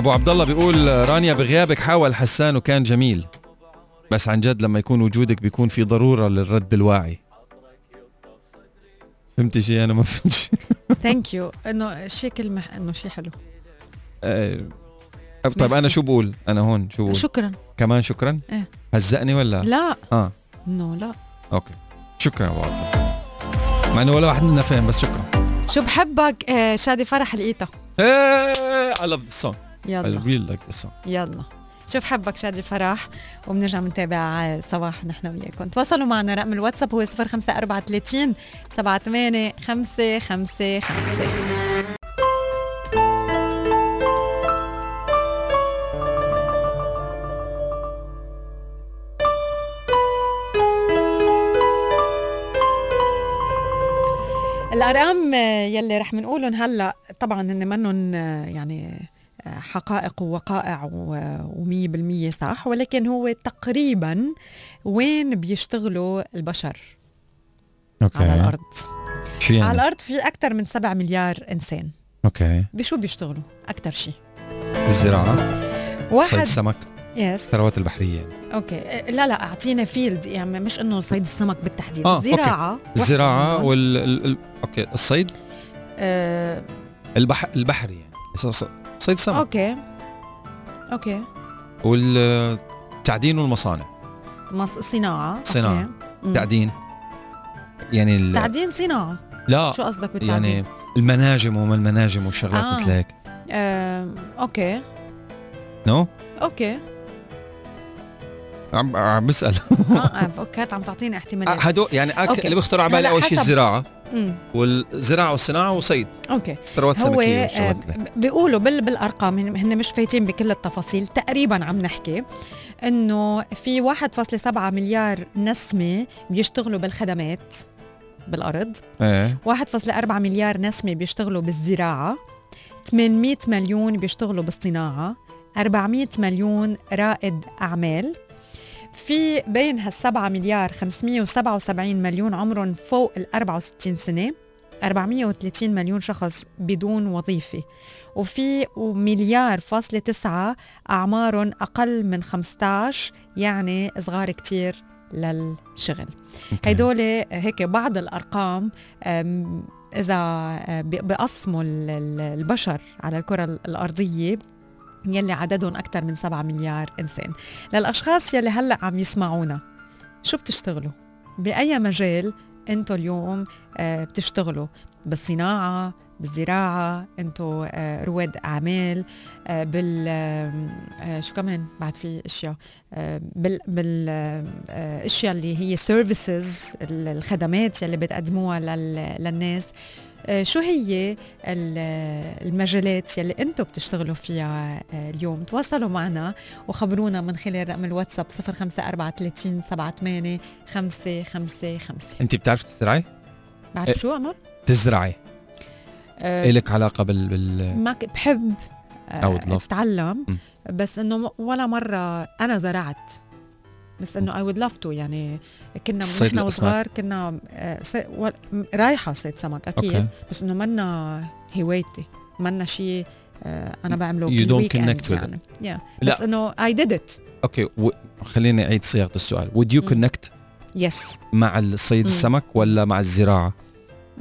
B: أبو عبد الله بيقول رانيا بغيابك حاول حسان وكان جميل بس عن جد لما يكون وجودك بيكون في ضرورة للرد الواعي. فهمتي شيء أنا ما فهمت شيء
A: thank you إنه شيء كلمة إنه شيء حلو.
B: آه، طيب
A: أنا.
B: شو بقول؟ أنا هون شو بقول؟
A: شكرا.
B: كمان شكرا؟
A: إيه.
B: هزقني ولا؟
A: لا.
B: آه.
A: no لا.
B: okay. شكرا أبو عبد الله مع إنه ولا واحد منا فاهم بس شكرا.
A: شو بحبك آه شادي فرح لقيتها
B: إيه I love this song.
A: يلا.
B: I really like
A: يلا. شوف حبك شادي فرح وبنرجع بنتابع صباح نحن وياكم تواصلوا معنا رقم الواتساب هو 05430 78 555 الأرقام يلي رح بنقولهم هلأ طبعا هن منن آه، يعني حقائق ووقائع و100% صح؟ ولكن هو تقريبا وين بيشتغلوا البشر؟
B: Okay.
A: على الأرض.
B: شو
A: على
B: يعني
A: الأرض في أكثر من 7 مليار إنسان.
B: Okay.
A: بشو بيشتغلوا؟ أكثر شيء.
B: بالزراعه صيد
A: واحد
B: السمك.
A: yes
B: الثروات البحرية. يعني.
A: Okay. لا لا أعطينا field يعني مش إنه صيد السمك بالتحديد.
B: آه، أوكي.
A: الزراعة
B: وال ال... ال... Okay الصيد؟
A: آه،
B: البح... البحري يعني. صيد السمك
A: okay. Okay.
B: والتعدين والمصانع.
A: مص...
B: صناعة.
A: صناعة. Okay.
B: تعدين. يعني ال...
A: تعدين صناعة.
B: لا.
A: شو قصدك بالتعدين؟
B: يعني المناجم وما المناجم والشغلات
A: آه.
B: مثل هيك
A: آه، okay.
B: No؟
A: Okay.
B: عم عم
A: بسأل. آه فكرت عم تعطيني احتمالات
B: هدول يعني أك... اللي بيخطر على بالي أول شيء الزراعة.
A: مم.
B: والزراعة والصناعة وصيد.
A: أوكي.
B: ثروات
A: هو
B: سمكية
A: آه،. بيقولوا بال بالأرقام هن هن مش فايتين بكل التفاصيل. تقريبا عم نحكي إنه في 1.7 مليار نسمة بيشتغلوا بالخدمات بالأرض.
B: إيه.
A: 1.4 مليار نسمة بيشتغلوا بالزراعة. 800 مليون بيشتغلوا بالصناعة. 400 مليون رائد أعمال. في بين هالسبعة مليار 577 مليون عمرهم فوق ال 64 سنة 430 مليون شخص بدون وظيفة وفي مليار فاصلة تسعة أعمارهم أقل من 15 يعني صغار كتير للشغل
B: أوكي.
A: هيدول هيك بعض الأرقام أم، إذا أه، بقسموا ال- ال- البشر على الكرة ال- الأرضية يلي عددهم أكثر من 7 مليار إنسان. للأشخاص يلي هلأ عم يسمعونا شو بتشتغلوا؟ بأي مجال أنتم اليوم أه، بتشتغلوا؟ بالصناعة بالزراعة أنتم أه، رواد أعمال أه، بال شو كمان بعد في أشياء؟ أه، بال بالاشياء اللي هي سيرفيسز الخدمات يلي بتقدموها لل- للناس. آه، شو هي ال- المجالات يلي أنتم بتشتغلوا فيها آه، اليوم تواصلوا معنا وخبرونا من خلال رقم الواتساب 0543 78 555
B: انت بتعرف تزرعي؟
A: بعرف
B: إيه.
A: شو عمر؟
B: تزرعي
A: آه،
B: إلك علاقة بال, بال...
A: ما بحب
B: I would love.
A: أتعلم
B: م.
A: بس إنه م- ولا مرة أنا زرعت بس إنه I would love to يعني كنا نحن. وصغار كنا آه، رايحة صيد سمك أكيد.
B: Okay.
A: بس إنه منا هوايتي منا شيء آه، أنا بعمله weekend
B: connect with
A: يعني. Yeah.
B: لا.
A: بس إنه I did
B: it Okay. خليني أعيد صياغة السؤال. Would you connect
A: yes
B: مع الصيد. السمك ولا مع الزراعة؟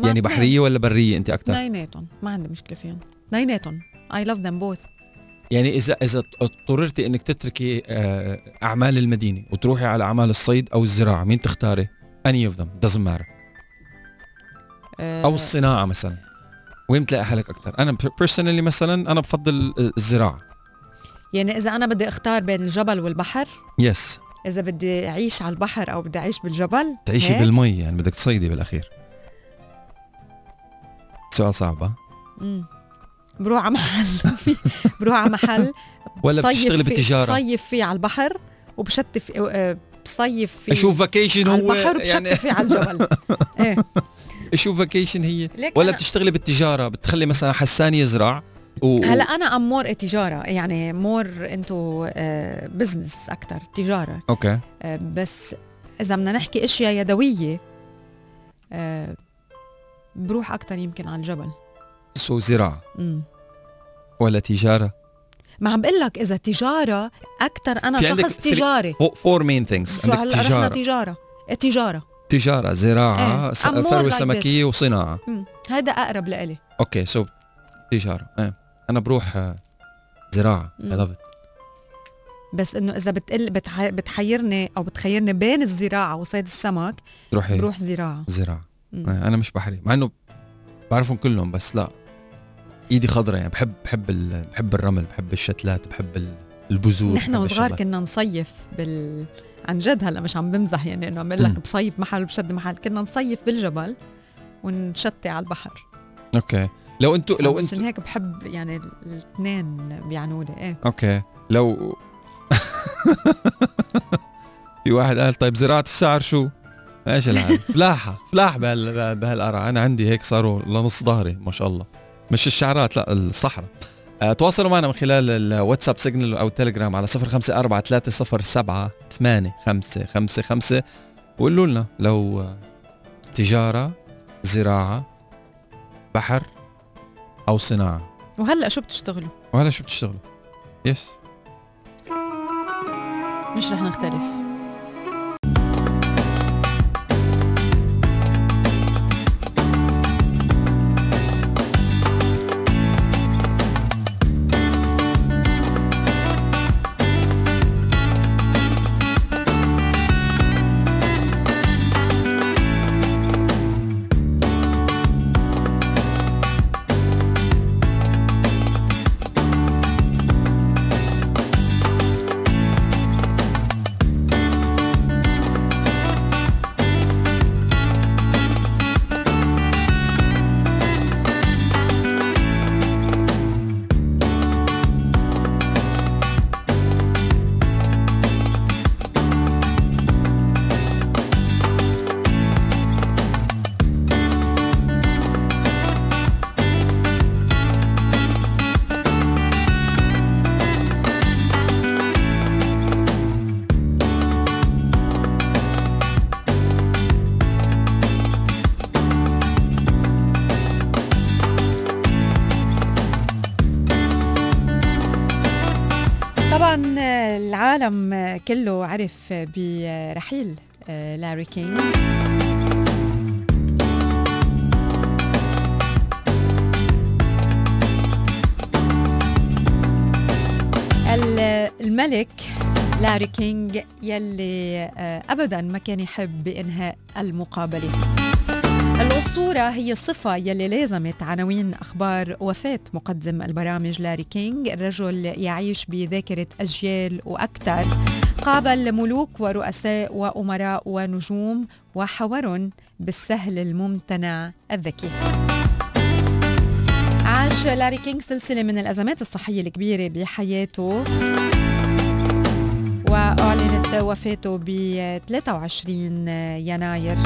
B: يعني بحرية ولا برية أنت أكثر
A: اثنيناتهم ما عندي مشكلة فيهم. اثنيناتهم I love them both
B: يعني اذا إذا اضطررتي إنك تتركي آه، أعمال المدينة وتروحي على أعمال الصيد أو الزراعة مين تختاري؟ Any of them. Doesn't matter. أو الصناعة مثلا. وين بتلاقي حالك أكثر أنا بيرسونالي مثلا أنا بفضل الزراعة.
A: يعني إذا أنا بدي أختار بين الجبل والبحر؟
B: يس
A: إذا بدي أعيش على البحر أو بدي أعيش بالجبل؟
B: تعيشي
A: هيك؟
B: بالمي يعني بدك تصيدي بالأخير. سؤال صعب ها؟
A: بروح على محل. بروح على محل.
B: ولا بتشتغلي بالتجارة؟
A: بصيف فيه على البحر وبشتي آه، بصيف فيه
B: أشوف vacation
A: على
B: هو
A: البحر وبشتي
B: يعني
A: فيه على الجبل. إيه.
B: أشوف vacation هي. ولا بتشتغلي بالتجارة؟ بتخلي مثلا حسان يزرع و...
A: هلا أنا I'm more تجارة. يعني more into business أكثر تجارة.
B: Okay.
A: آه، بس إذا بدنا نحكي أشياء يدوية آه، بروح أكثر يمكن على الجبل.
B: So
A: زراعة.
B: ولا تجارة؟
A: ما عم بقول لك إذا تجارة
B: أكثر أنا
A: شخص تجاري.
B: for main things
A: شو
B: عندك
A: تجارة. تجارة. تجارة.
B: تجارة زراعة
A: إيه.
B: س-
A: I'm more like this
B: ثروة سمكية. وصناعة.
A: مم. هذا أقرب لإلي.
B: Okay so تجارة. إيه أنا بروح آه، زراعة.
A: I.
B: love
A: بس إنه إذا بتقل بتح... بتحيرني أو بتخيرني بين الزراعة وصيد السمك
B: تروحي
A: بروح زراعة.
B: زراعة.
A: مم.
B: إيه، أنا مش بحري. مع إنه بعرفهم كلهم بس لا. إيدي خضرة يعني بحب بحب. بحب الرمل بحب الشتلات بحب ال- البذور
A: نحن وصغار. كنا نصيف بال عن جد هلأ مش عم بمزح يعني إنه عم. لك بصيف محل وبشد محل كنا نصيف بالجبل ونشتي على البحر
B: Okay لو أنتوا لو
A: عشان
B: أنتوا
A: هيك بحب يعني الاثنين بيعنوا لي إيه
B: okay لو في واحد قال طيب زراعة الشعر شو؟ إيش العالم فلاحة فلاح بهال بهالقرع أنا عندي هيك صاروا لنص ظهري ما شاء الله مش الشعرات لا الصحراء. آه، تواصلوا معنا من خلال الواتساب سيجنال أو التليجرام على 054 307 8555 وقولوا لنا لو آه، تجارة زراعة بحر أو صناعة.
A: وهلأ شو بتشتغلوا؟
B: وهلأ شو بتشتغلوا؟ يس
A: مش رح نختلف. العالم كله عرف برحيل آه، لاري كينج ال- الملك لاري كينج يلي آه، ابدا ما كان يحب بإنهاء المقابلة. الأسطورة هي الصفة يلي لازمت عناوين أخبار وفاة مقدم البرامج لاري كينج الرجل يعيش بذاكرة أجيال وأكثر قابل ملوك ورؤساء وأمراء ونجوم وحاورهم بالسهل الممتنع الذكي. عاش لاري كينج سلسلة من الأزمات الصحية الكبيرة بحياته. وأعلنت وفاته ب 23 يناير.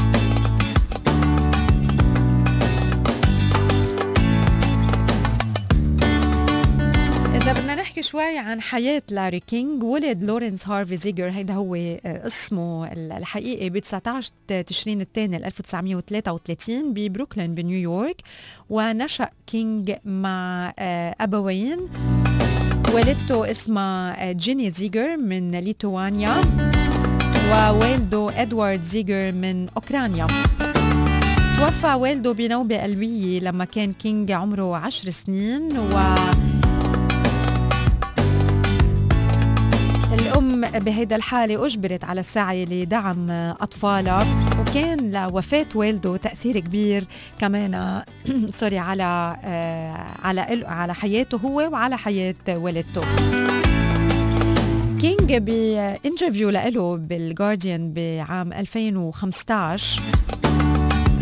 A: إذا بدنا نحكي شوي عن حياة لاري كينج ولد لورنس هارفي زيجر هيدا هو آه، اسمه الحقيقي ب 19 تشرين الثاني 1933 ببروكلين بنيويورك ونشأ كينج مع آه، أبوين. والدته اسمها آه، جيني زيجر من ليتوانيا ووالده إدوارد زيجر من أوكرانيا. توفى والده بنوبة قلبية لما كان كينج عمره عشر سنين و بهيدا الحالة أجبرت على السعي لدعم أطفالها وكان لوفاة والده تأثير كبير كمان sorry على آه، على على حياته هو وعلى حياة والدته. كينج ب interview له بالجارديان بعام 2015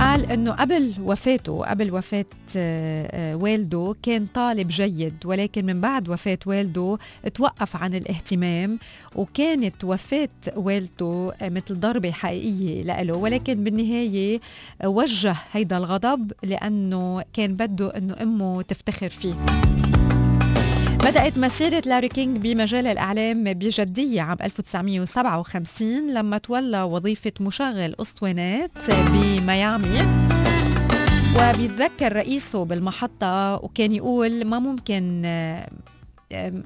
A: قال إنه قبل وفاته قبل وفاة آه، آه، والده كان طالب جيد ولكن من بعد وفاة والده توقف عن الاهتمام وكانت وفاة والده آه، مثل ضربة حقيقية له ولكن بالنهاية وجه هيدا الغضب لأنه كان بده إنه أمه تفتخر فيه. بدأت مسيرة لاري كينج بمجال الإعلام بجدية عام 1957 لما تولى وظيفة مشغل أسطوانات بميامي. وبيتذكر رئيسه بالمحطة وكان يقول ما ممكن آه،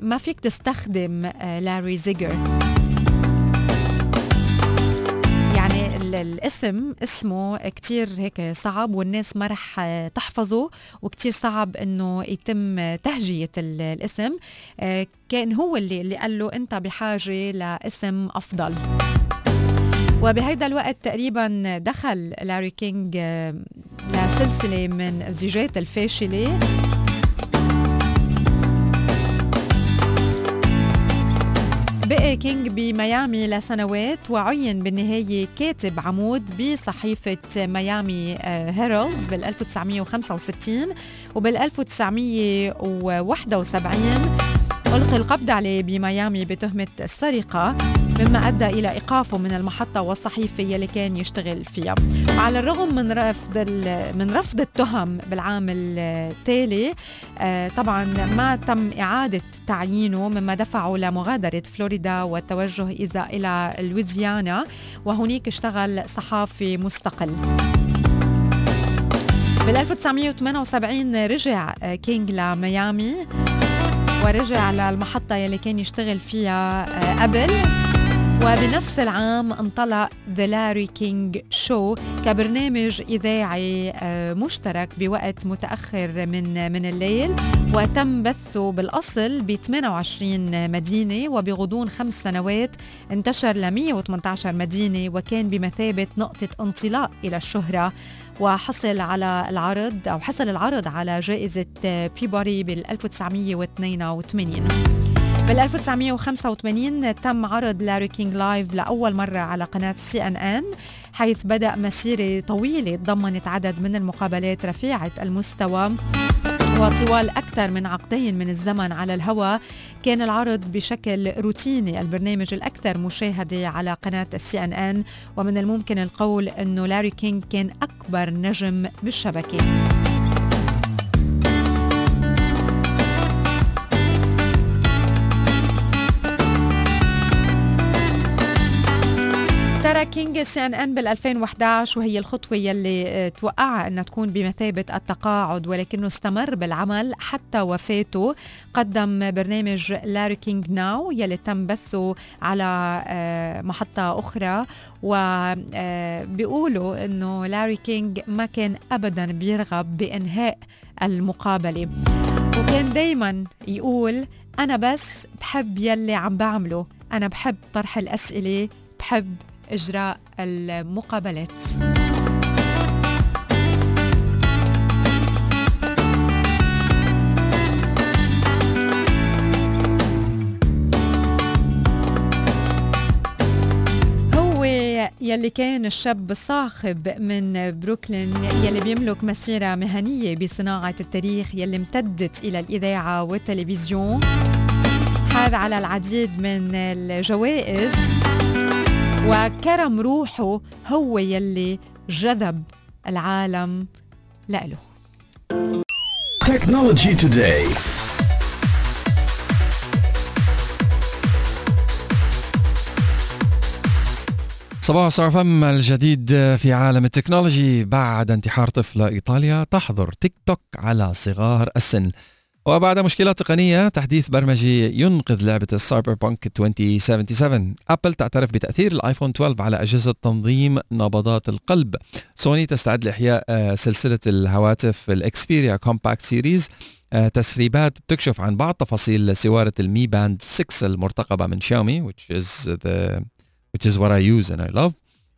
A: ما فيك تستخدم آه، لاري زيجر. الاسم اسمه كتير هيك صعب والناس ما رح تحفظه وكتير صعب إنه يتم تهجية ال- الاسم. آه، كان هو اللي, اللي قال له أنت بحاجة لاسم أفضل. وبهيدا الوقت تقريبا دخل لاري كينج آه، لسلسلة من الزيجات الفاشلة. بقي كينج بميامي لسنوات وعين بالنهاية كاتب عمود بصحيفة ميامي هيرالد بال 1965 وبال 1971 ألقي القبض عليه بميامي بتهمة السرقة مما أدى إلى إيقافه من المحطة والصحيفة يلي كان يشتغل فيها. وعلى الرغم من رفض من رفض التهم بالعام التالي آه، طبعا ما تم إعادة تعيينه مما دفعه لمغادرة فلوريدا والتوجه إذا إلى لويزيانا وهناك اشتغل صحافي مستقل. بال 1978 رجع آه، كينج لميامي. ورجع للمحطة يلي كان يشتغل فيها آه، قبل وبنفس العام انطلق The Larry King Show كبرنامج إذاعي آه، مشترك بوقت متأخر من من الليل وتم بثه بالأصل ب 28 مدينة وبغضون خمس سنوات. انتشر ل 118 مدينة وكان بمثابة نقطة انطلاق إلى الشهرة. وحصل على العرض أو حصل العرض على جائزة آه، بيبادي بال 1982 بال 1985 تم عرض Larry King Live لأول مرة على قناة سي إن إن حيث بدأ مسيرة طويلة تضمنت عدد من المقابلات رفيعة المستوى وطوال أكثر من عقدين من الزمن على الهواء كان العرض بشكل روتيني البرنامج الأكثر مشاهدة على قناة السي إن إن ومن الممكن القول أنه لاري كينج كان أكبر نجم بالشبكة. ترك كينج سي إن ان بال 2011 وهي الخطوة يلي آه، توقعها أنها تكون بمثابة التقاعد ولكنه استمر بالعمل حتى وفاته. قدم برنامج Larry King Now يلي تم بثه على آه، محطة أخرى وبيقولوا إنه لاري كينج ما كان ابدا بيرغب بإنهاء المقابلة. وكان دايما يقول أنا بس بحب يلي عم بعمله أنا بحب طرح الأسئلة بحب إجراء المقابلات. يلي كان الشاب الصاخب من بروكلين يلي بيملك مسيرة مهنية بصناعة التاريخ يلي امتدت إلى الإذاعة والتلفزيون. حاز على العديد من الجوائز. وكرم روحه هو يلي جذب العالم لإله.
E: Technology Today.
B: صباح صار فم الجديد في عالم ال technology. بعد انتحار طفلة إيطاليا تحظر تيك توك على صغار السن. وبعد مشكلات تقنية تحديث برمجي ينقذ لعبة السايبر بانك 2077 أبل تعترف بتأثير الآيفون 12 على أجهزة تنظيم نبضات القلب. سوني تستعد لإحياء آه، سلسلة الهواتف الإكسبيريا compact series آه، تسريبات بتكشف عن بعض تفاصيل سوارة المي باند 6 المرتقبة من شاومي which is the which is what I use and I love.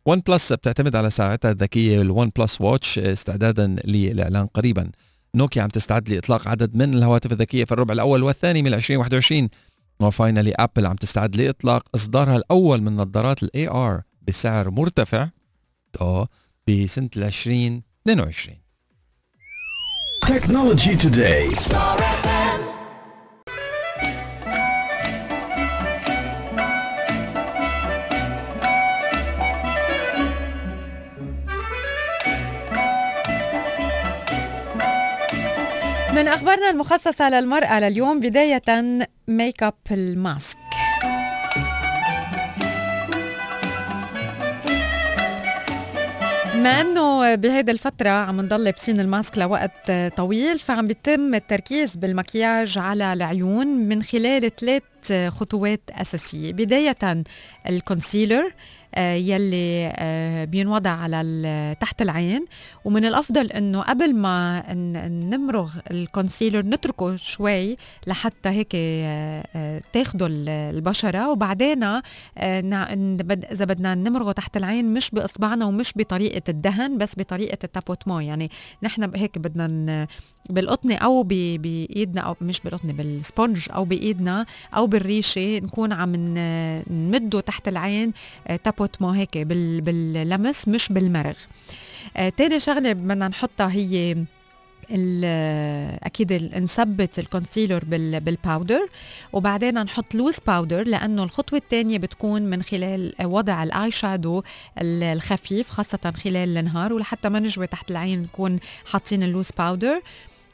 B: ون بلس بتعتمد على ساعتها الذكية الون بلس واتش استعدادا للإعلان قريبا. نوكيا عم تستعد لإطلاق عدد من الهواتف الذكية في الربع الأول والثاني من 2021 و finally أبل عم تستعد لإطلاق إصدارها الأول من نظارات ال AR بسعر مرتفع. بسنة ال 2022
E: Technology Today.
A: من أخبارنا المخصصة للمرأة لليوم بداية make-up ال mask. بما إنه بهيدي الفترة عم نضل لابسين ال mask لوقت طويل فعم بيتم التركيز بالمكياج على العيون من خلال ثلاث خطوات أساسية. بداية ال concealer يلي آه، بينوضع على تحت العين. ومن الأفضل إنه قبل ما نمرغ ال concealer نتركه شوي لحتى هيك آه، آه، تاخده ال- البشرة. وبعدين آه، إذا بدنا نمرغه تحت العين مش بإصبعنا ومش بطريقة الدهن بس بطريقة ال tapotement يعني نحن هيك بدنا بالقطنه أو بإيدنا أو مش بالقطنه بال sponge أو بإيدنا أو بالريشة نكون عم نمده تحت العين آه، tapotement هيك بال- باللمس مش بالمرغ. آه، تاني شغلة بدنا نحطها هي أكيد نثبت ال concealer بال بال powder وبعدين نحط loose powder لأنه الخطوة الثانية بتكون من خلال وضع ال eye shadow ال- الخفيف خاصة خلال النهار ولحتى ما نجوي تحت العين نكون حاطين ال loose powder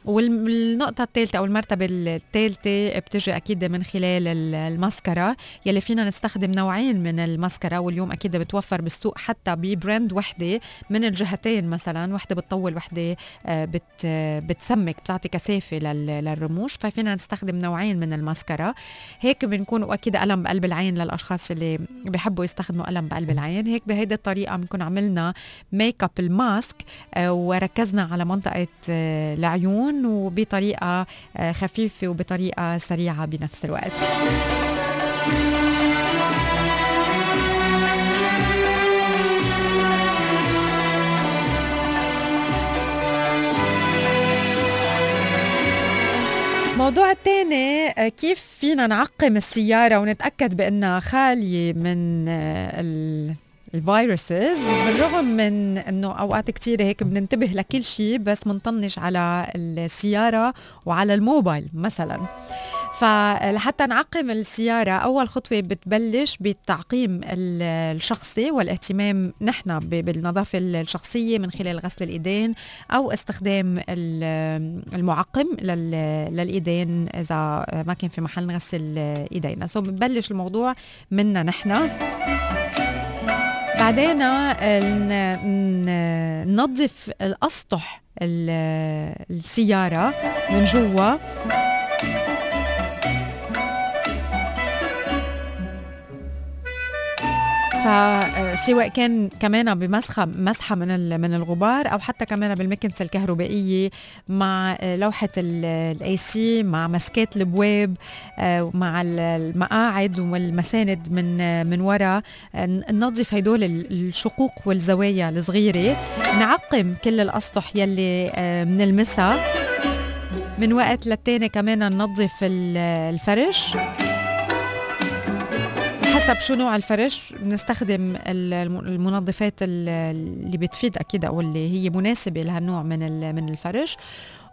A: والنقطة الثالثة أو المرتبة الثالثة بتجي أكيد من خلال ال- الماسكارا يلي فينا نستخدم نوعين من الماسكارا واليوم أكيد بتوفر بالسوق حتى ب brand وحدة من الجهتين مثلا. وحدة بتطول وحدة آه، بت بتسمك بتعطي كثافة لل- للرموش. ففينا نستخدم نوعين من الماسكارا هيك بنكون وأكيد قلم بقلب العين للأشخاص اللي بيحبوا يستخدموا قلم بقلب العين. هيك بهيدي الطريقة بنكون عملنا make-up ال mask آه، وركزنا على منطقة آه، العيون. وبطريقة آه، خفيفة وبطريقة سريعة بنفس الوقت. الموضوع الثاني آه، كيف فينا نعقم السيارة ونتأكد بأنها خالية من آه، ال الفيروسز. بالرغم من إنه أوقات كتير هيك بننتبه لكل شيء بس بنطنش على السيارة وعلى الموبايل مثلا. فلحتى نعقم السيارة أول خطوة بتبلش بالتعقيم ال- الشخصي والاهتمام نحن بالنظافة الشخصية من خلال غسل الإيدين أو استخدام ال- المعقم لل- للإيدين إذا ما كان في محل نغسل إيدينا. سو بنبلش الموضوع منا نحن. بعدين ن- ننظف الأسطح ال- السيارة من جوا. فسواء كان كمان بمسحه مسحة من من الغبار أو حتى كمان بالمكنسة الكهربائية مع لوحة ال AC مع مسكات البواب آه، مع ال- المقاعد والمساند من من وراء آه، ننظف هدول ال- الشقوق والزوايا الصغيرة. نعقم كل الأسطح يلي آه، بنلمسها. من وقت للتاني كمان ننظف ال- الفرش. حسب شو نوع الفرش بنستخدم ال- الم- المنظفات ال- اللي بتفيد أكيد أو اللي هي مناسبة لهالنوع من من الفرش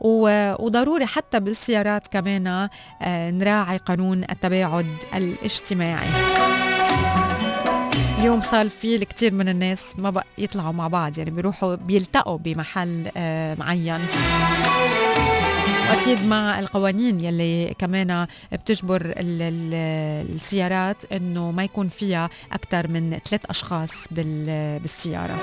A: وضروري حتى بالسيارات كمان آه، نراعي قانون التباعد الاجتماعي. اليوم صار في الكثير من الناس ما بقى يطلعوا مع بعض يعني بيروحوا بيلتقوا بمحل آه، معين. واكيد مع القوانين يلي كمان بتجبر ال- ال- السيارات إنه ما يكون فيها أكثر من ثلاث أشخاص بال- بالسيارة.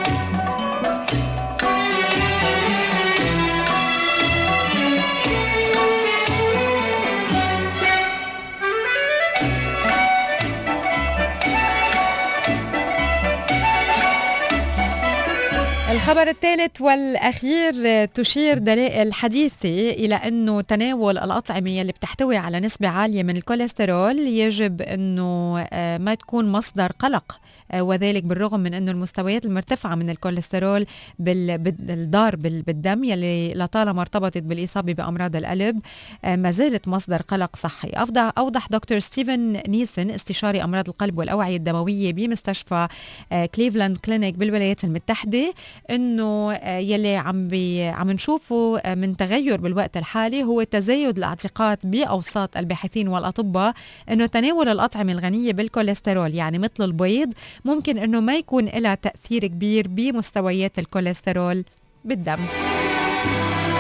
A: الخبر الثالث والأخير تشير دلائل حديثة إلى أنه تناول الأطعمة يلي بتحتوي على نسبة عالية من الكوليسترول يجب أنه آه، ما تكون مصدر قلق آه، وذلك بالرغم من أنه المستويات المرتفعة من الكوليسترول بال- بال- الضار بال- بالدم يلي لطالما ارتبطت بالإصابة بأمراض القلب آه، ما زالت مصدر قلق صحي. أوضح, دكتور ستيفن نيسن استشاري أمراض القلب والأوعية الدموية بمستشفى كليفلاند كلينيك بالولايات المتحدة إنه آه، يلي عم بي عم نشوفه آه، من تغير بالوقت الحالي هو تزايد الاعتقاد بأوساط الباحثين والأطباء إنه تناول الأطعمة الغنية بالكوليسترول. يعني مثل البيض ممكن إنه ما يكون لها تأثير كبير بمستويات الكوليسترول بالدم.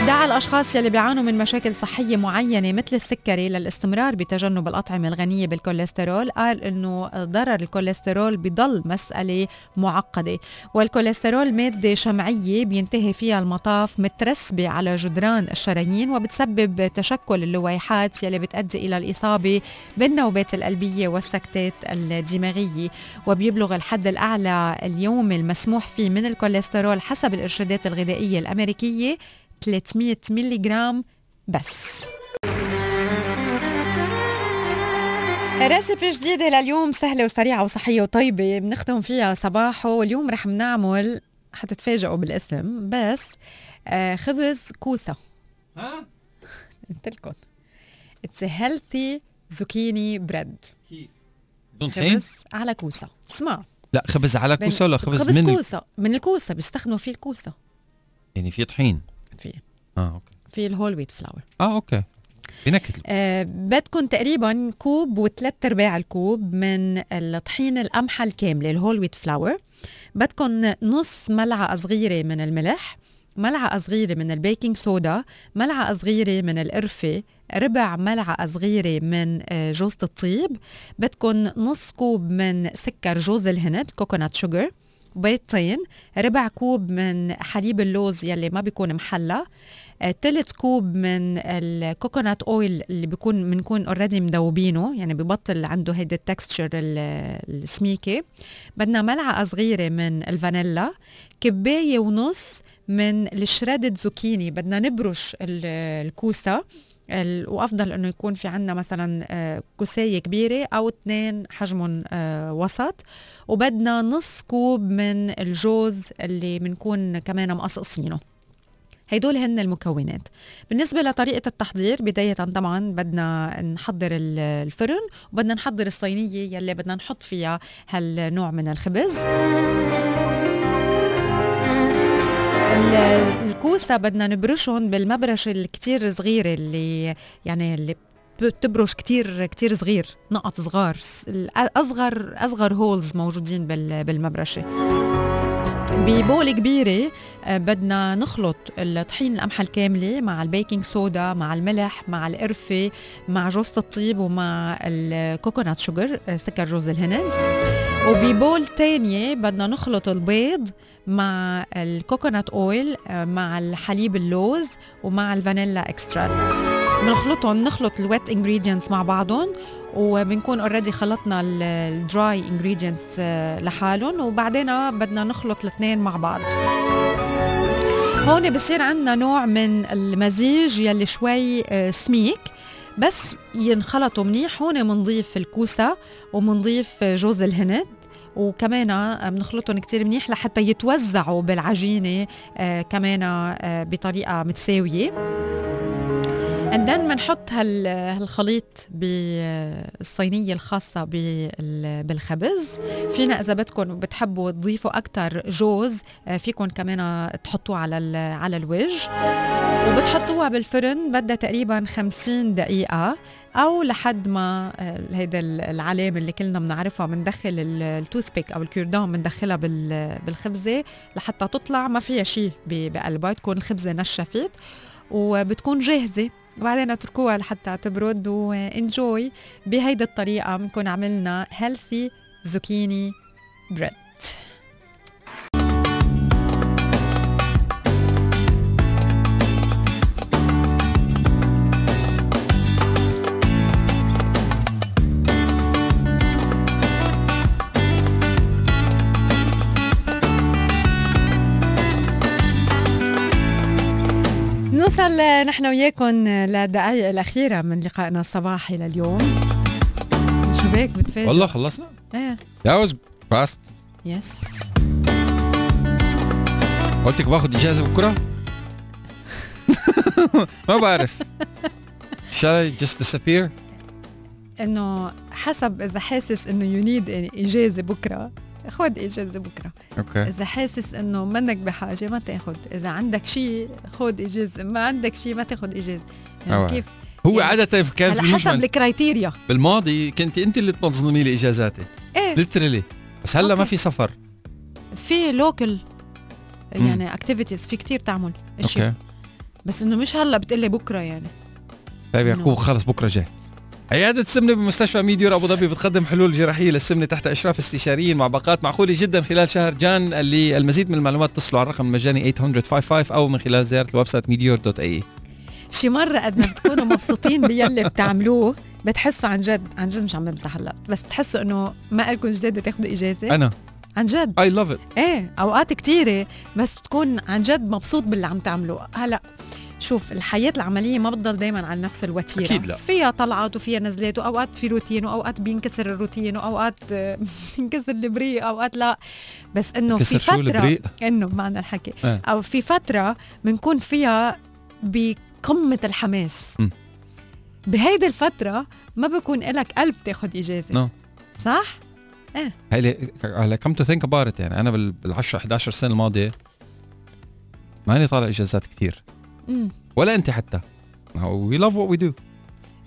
A: دعا الأشخاص يلي بيعانوا من مشاكل صحية معينة مثل السكري للاستمرار بتجنب الأطعمة الغنية بالكوليسترول. قال أنه ضرر الكوليسترول بضل مسألة معقدة والكوليسترول مادة شمعية بينتهي فيها المطاف مترسبة على جدران الشرايين وبتسبب تشكل اللويحات يلي بتؤدي إلى الإصابة بالنوبات القلبية والسكتات الدماغية. وبيبلغ الحد الأعلى اليومي المسموح فيه من الكوليسترول حسب الإرشادات الغذائية الأمريكية 300 ملي جرام بس recipe جديدة لليوم سهلة وسريعة وصحية وطيبة. بنختم فيها صباحه. واليوم رح نعمل حتتفاجئوا بالاسم بس آه خبز كوسة.
B: ها؟
A: قلت لكم. It's healthy zucchini bread
B: بدون طحين
A: خبز على كوسة. اسمع.
B: لا خبز على كوسة ولا خبز,
A: خبز
B: من ال-
A: كوسة. من الكوسة بيستخدموا فيه الكوسة.
B: يعني في طحين.
A: فيه.
B: آه okay.
A: في ال whole wheat
B: flour آه okay. بنكهه
A: آه بدكم تقريبا كوب وثلاث أرباع الكوب من الطحين القمحة الكاملة ال whole wheat flour بدكم نص ملعقة صغيرة من الملح ملعقة صغيرة من ال baking soda ملعقة صغيرة من القرفة ربع ملعقة صغيرة من آه، جوزة الطيب. بدكم نص كوب من سكر جوز الهند coconut sugar بيضتين ربع كوب من حليب اللوز يلي ما بيكون محلى ثلث كوب من ال coconut oil اللي بيكون بنكون already مذوبينه يعني ببطل عنده هيدي ال texture السميكة. بدنا ملعقة صغيرة من الفانيلا كباية ونص من ال shredded zucchini. بدنا نبرش ال- الكوسة. ال- وأفضل إنه يكون في عندنا مثلا آه، كوسايه كبيرة أو اثنين حجمهم آه، وسط. وبدنا نص كوب من الجوز اللي بنكون كمان مقصقصينه. هيدول هن المكونات. بالنسبة لطريقة التحضير بداية طبعا بدنا نحضر ال- الفرن وبدنا نحضر الصينية يلي بدنا نحط فيها هالنوع من الخبز. ال- الكوسة بدنا نبرشهم بالمبرشة الكتير صغيرة اللي يعني اللي بتبرش كتير كتير صغير نقط صغار أصغر أصغر هولز موجودين بال- بالمبرشة. ب bowl كبيرة آه، بدنا نخلط الطحين القمحة الكاملة مع ال baking soda مع الملح مع القرفة مع جوزة الطيب ومع ال coconut sugar آه، سكر جوز الهند. وب bowl تانية بدنا نخلط البيض مع ال coconut oil آه، مع الحليب اللوز ومع ال vanilla extract بنخلطهم نخلط ال wet ingredients مع بعضهم وبنكون already خلطنا ال dry ingredients لحالهم وبعدين بدنا نخلط الاثنين مع بعض. هون بصير عندنا نوع من المزيج يلي شوي آه، سميك بس ينخلطوا منيح. هون بنضيف الكوسة وبنضيف جوز الهند وكمان بنخلطهم كتير منيح لحتى يتوزعوا بالعجينة آه كمان آه بطريقة متساوية. And then بنحط هال هالخليط بالصينية الخاصة بال- بالخبز. فينا إذا بدكم بتحبوا تضيفوا أكتر جوز آه، فيكم كمان تحطوه على على الوجه وبتحطوها بالفرن بدها تقريبا 50 دقيقة. أو لحد ما آه، هيدا ال- العلامة اللي كلنا بنعرفها بندخل ال- التوث بيك أو الكيردان بندخلها بال- بالخبزة لحتى تطلع ما فيها شيء بقلبها تكون الخبزة نشفت وبتكون جاهزة. وبعدين اتركوها لحتى تبرد وانجوي بهيدي الطريقة بنكون عملنا healthy زوكيني بريد نوصل نحن وياكم للدقائق الأخيرة من لقائنا الصباحي لليوم. شو بك بتفاجئ؟
B: والله خلصنا.
A: إيه.
B: That was fast.
A: Yes
B: قلتك باخذ إجازة بكرة؟ ما بعرف. Shall I just disappear?
A: إنه حسب إذا حاسس إنه you need إجازة بكرة. خد إجازة بكرة.
B: Okay.
A: إذا حاسس إنه منك بحاجة ما تاخد. إذا عندك شيء خد إجازة. ما عندك شيء ما تاخد إجازة. يعني
B: Oh.
A: كيف؟
B: هو
A: يعني
B: عادة كان في
A: على حسب
B: ال
A: criteria
B: بالماضي كنت أنت اللي تنظمي لي إجازاتي.
A: إيه.
B: Literally بس هلا ما
A: okay.
B: في سفر.
A: في
B: local.
A: يعني activities في كتير تعمل. اشياء
B: okay.
A: بس إنه مش هلا بتقلي بكرة يعني.
B: طيب يعقوب. خلص بكرة جاي. عيادة السمنة بمستشفى ميديور أبو ظبي بتقدم حلول جراحية للسمنة تحت إشراف استشاريين مع باقات معقولة جدا خلال شهر جان للمزيد من المعلومات اتصلوا على الرقم المجاني 800 أو من خلال زيارة ال website ميديور dot ae
A: شي مرة قد ما بتكونوا مبسوطين باللي بتعملوه بتحسوا عن جد عن جد مش عم بمزح هلا بس بتحسوا إنه ما لكم جديد تاخذوا إجازة.
B: أنا.
A: عن جد.
B: اي لاف ات
A: إيه أوقات كتيرة بس بتكون عن جد مبسوط باللي عم تعمله هلا شوف الحياة العملية ما بتضل دايما على نفس الوتيرة
B: أكيد لا.
A: فيها طلعات وفيها نزلات وأوقات في روتين وأوقات بينكسر الروتين وأوقات آه، بينكسر البريق أوقات لا بس إنه في
B: البريق؟
A: إنه بمعنى الحكي
B: آه.
A: أو في فترة بنكون فيها بقمة الحماس
B: م.
A: بهيدي الفترة ما بكون إلك قلب تاخد إجازة
B: no.
A: صح؟
B: هلا هلا come to think about يعني أنا بال 10 11 سنة الماضية ماني طالع إجازات كثير
A: مم.
B: ولا انت حتى. We love what we do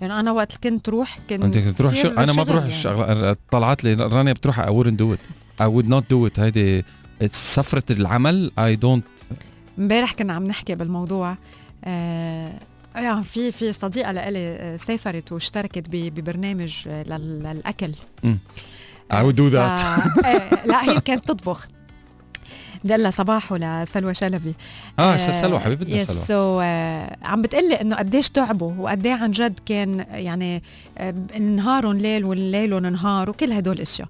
A: يعني أنا وقت كنت روح كنت
B: أنت تروح
A: كتير
B: شغل أنا ما بروح
A: يعني.
B: الشغل طلعت لي رانيا بتروح I wouldn't do it. I would not do it. هيدي سفرة العمل. I don't.
A: امبارح كنا عم نحكي بالموضوع آه يعني في في صديقة لإلي آه، سافرت واشتركت ببرنامج آه، لل-
B: للأكل. do
A: ف-
B: that.
A: آه، لا هي كانت تطبخ. بدي لها صباح ولسلوى شلبي.
B: آه شو سلوى حبيبتنا
A: يس
B: سلوى.
A: سو عم بتقلي إنه قديش تعبوا وقد عن جد كان يعني آه، نهارهم ليل والليلهم نهار وكل هدول الاشياء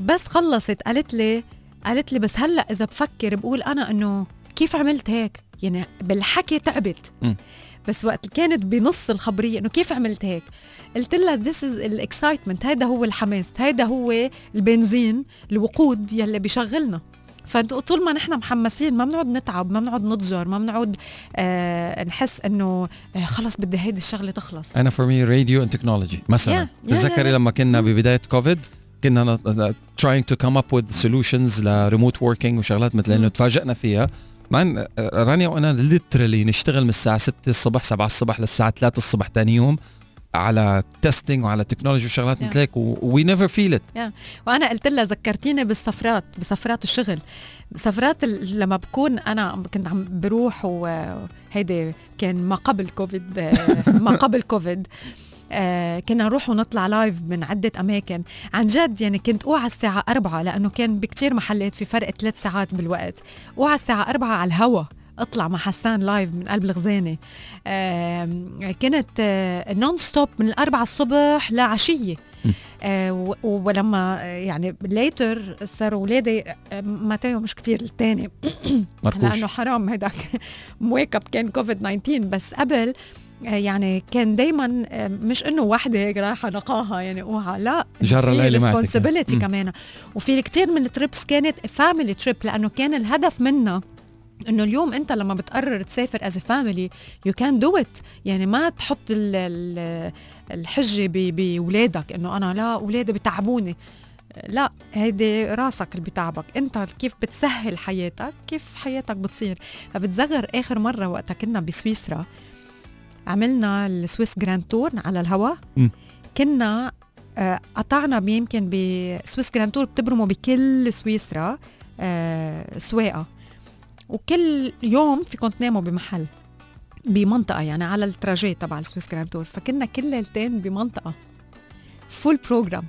A: بس خلصت قالت لي قالت لي بس هلأ إذا بفكر بقول أنا إنه كيف عملت هيك؟ يعني بالحكي تعبت.
B: مم.
A: بس وقت كانت بنص الخبرية إنه كيف عملت هيك؟ قلت لها this is ال excitement هيدا هو الحماس هيدا هو البنزين الوقود يلي بيشغلنا. فطول ما نحن محمسين ما بنقعد نتعب ما بنقعد نضجر ما بنقعد آه نحس إنه آه خلص بدي هيدي الشغلة تخلص.
B: أنا for me radio and technology مثلا.
A: Yeah, yeah,
B: تتذكري
A: yeah.
B: لما كنا ببداية كوفيد كنا trying to come up with solutions ل remote working وشغلات مثل إنه
A: مم.
B: تفاجئنا فيها. مع رانيا وأنا literally نشتغل من الساعة 6 الصبح 7 الصبح للساعة 3 الصبح ثاني يوم. على testing وعلى technology وشغلات
A: Yeah.
B: مثل هيك وي نيفر فيل ات
A: وأنا قلت لها ذكرتيني بالسفرات بسفرات الشغل. سفرات لما بكون أنا كنت عم بروح وهيدي كان ما قبل كوفيد ما قبل كوفيد آه كنا نروح ونطلع live من عدة أماكن. عن جد يعني كنت أوعى الساعة أربعة لأنه كان بكتير محلات في فرق ثلاث ساعات بالوقت. أوعى الساعة أربعة على الهوا. أطلع مع حسان live من قلب الغزانة. آه كانت آه non stop من الأربعة الصبح لعشية. آه ولما آه، يعني later صاروا اولادي آه، ماتيو مش كتير الثاني لأنه حرام هيداك. مواكب كان كوفيد 19 بس قبل آه، يعني كان دايما مش إنه وحدة هيك رايحة نقاها يعني اوعى لا.
B: جرى معتك. responsibility.
A: كمان. وفي كتير من ال trips كانت family trip لأنه كان الهدف منها إنه اليوم أنت لما بتقرر تسافر as family you can do it يعني ما تحط ال ال الحجة باولادك إنه أنا لا اولادي بتعبوني. لا هيدي راسك اللي بتعبك. أنت كيف بتسهل حياتك؟ كيف حياتك بتصير؟ فبتذكر آخر مرة وقتها كنا بسويسرا عملنا ال Swiss Grand Tour على الهوا.
B: مم.
A: كنا آه، قطعنا يمكن ب Swiss Grand Tour بتبرموا بكل سويسرا آه، سواقة. وكل يوم فيكم تناموا بمحل بمنطقة يعني على ال trajet تبع ال Swiss Grand Tour فكنا كل ليلتين بمنطقة full program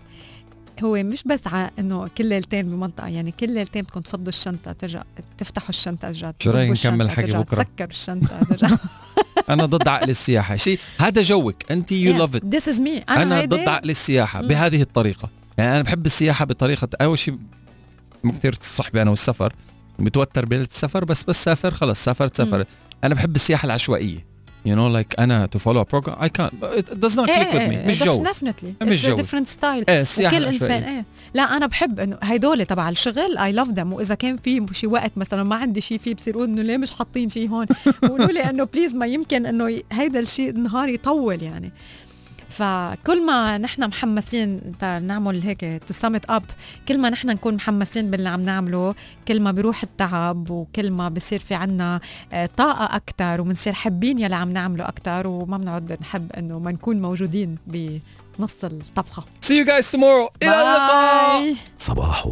A: هو مش بس على إنه كل ليلتين بمنطقة يعني كل ليلتين بدكم تفضوا الشنطة ترجع تفتحوا الشنطة ترجع
B: شو
A: تفضوا
B: نكمل حكي بكرة؟
A: تسكر الشنطة ترجع
B: أنا ضد عقل السياحة. شيء هذا جوك. أنت you
A: love it this is
B: me
A: أنا,
B: ضد عقل السياحة
A: مم.
B: بهذه الطريقة. يعني أنا بحب السياحة بطريقة أول شيء كثير صاحبي أنا والسفر. متوتر بليله السفر بس بس سافر خلص سافرت سافر أنا بحب السياحة العشوائية. You know like أنا to follow a program I can't. It does not click with me. مش جو.
A: definitely
B: مش جو.
A: different
B: style إيه
A: وكل
B: إنسان
A: إيه. لا أنا بحب إنه هدول تبع الشغل I love them وإذا كان في شي وقت مثلا ما عندي شيء فيه بصير أقول إنه ليه مش حاطين شيء هون؟ بقولوا لي إنه please ما يمكن إنه هيدا الشيء النهار يطول يعني. فكل ما نحن محمسين نعمل هيك to sum it up كل ما نحن نكون محمسين باللي عم نعمله كل ما بيروح التعب وكل ما بصير في عنا آه، طاقة أكتر وبنصير حابين يلي عم نعمله أكتر وما بنقعد نحب إنه ما نكون موجودين بنص الطبخة
B: see you guys tomorrow. إلى اللقاء.
A: باي
C: صباحو.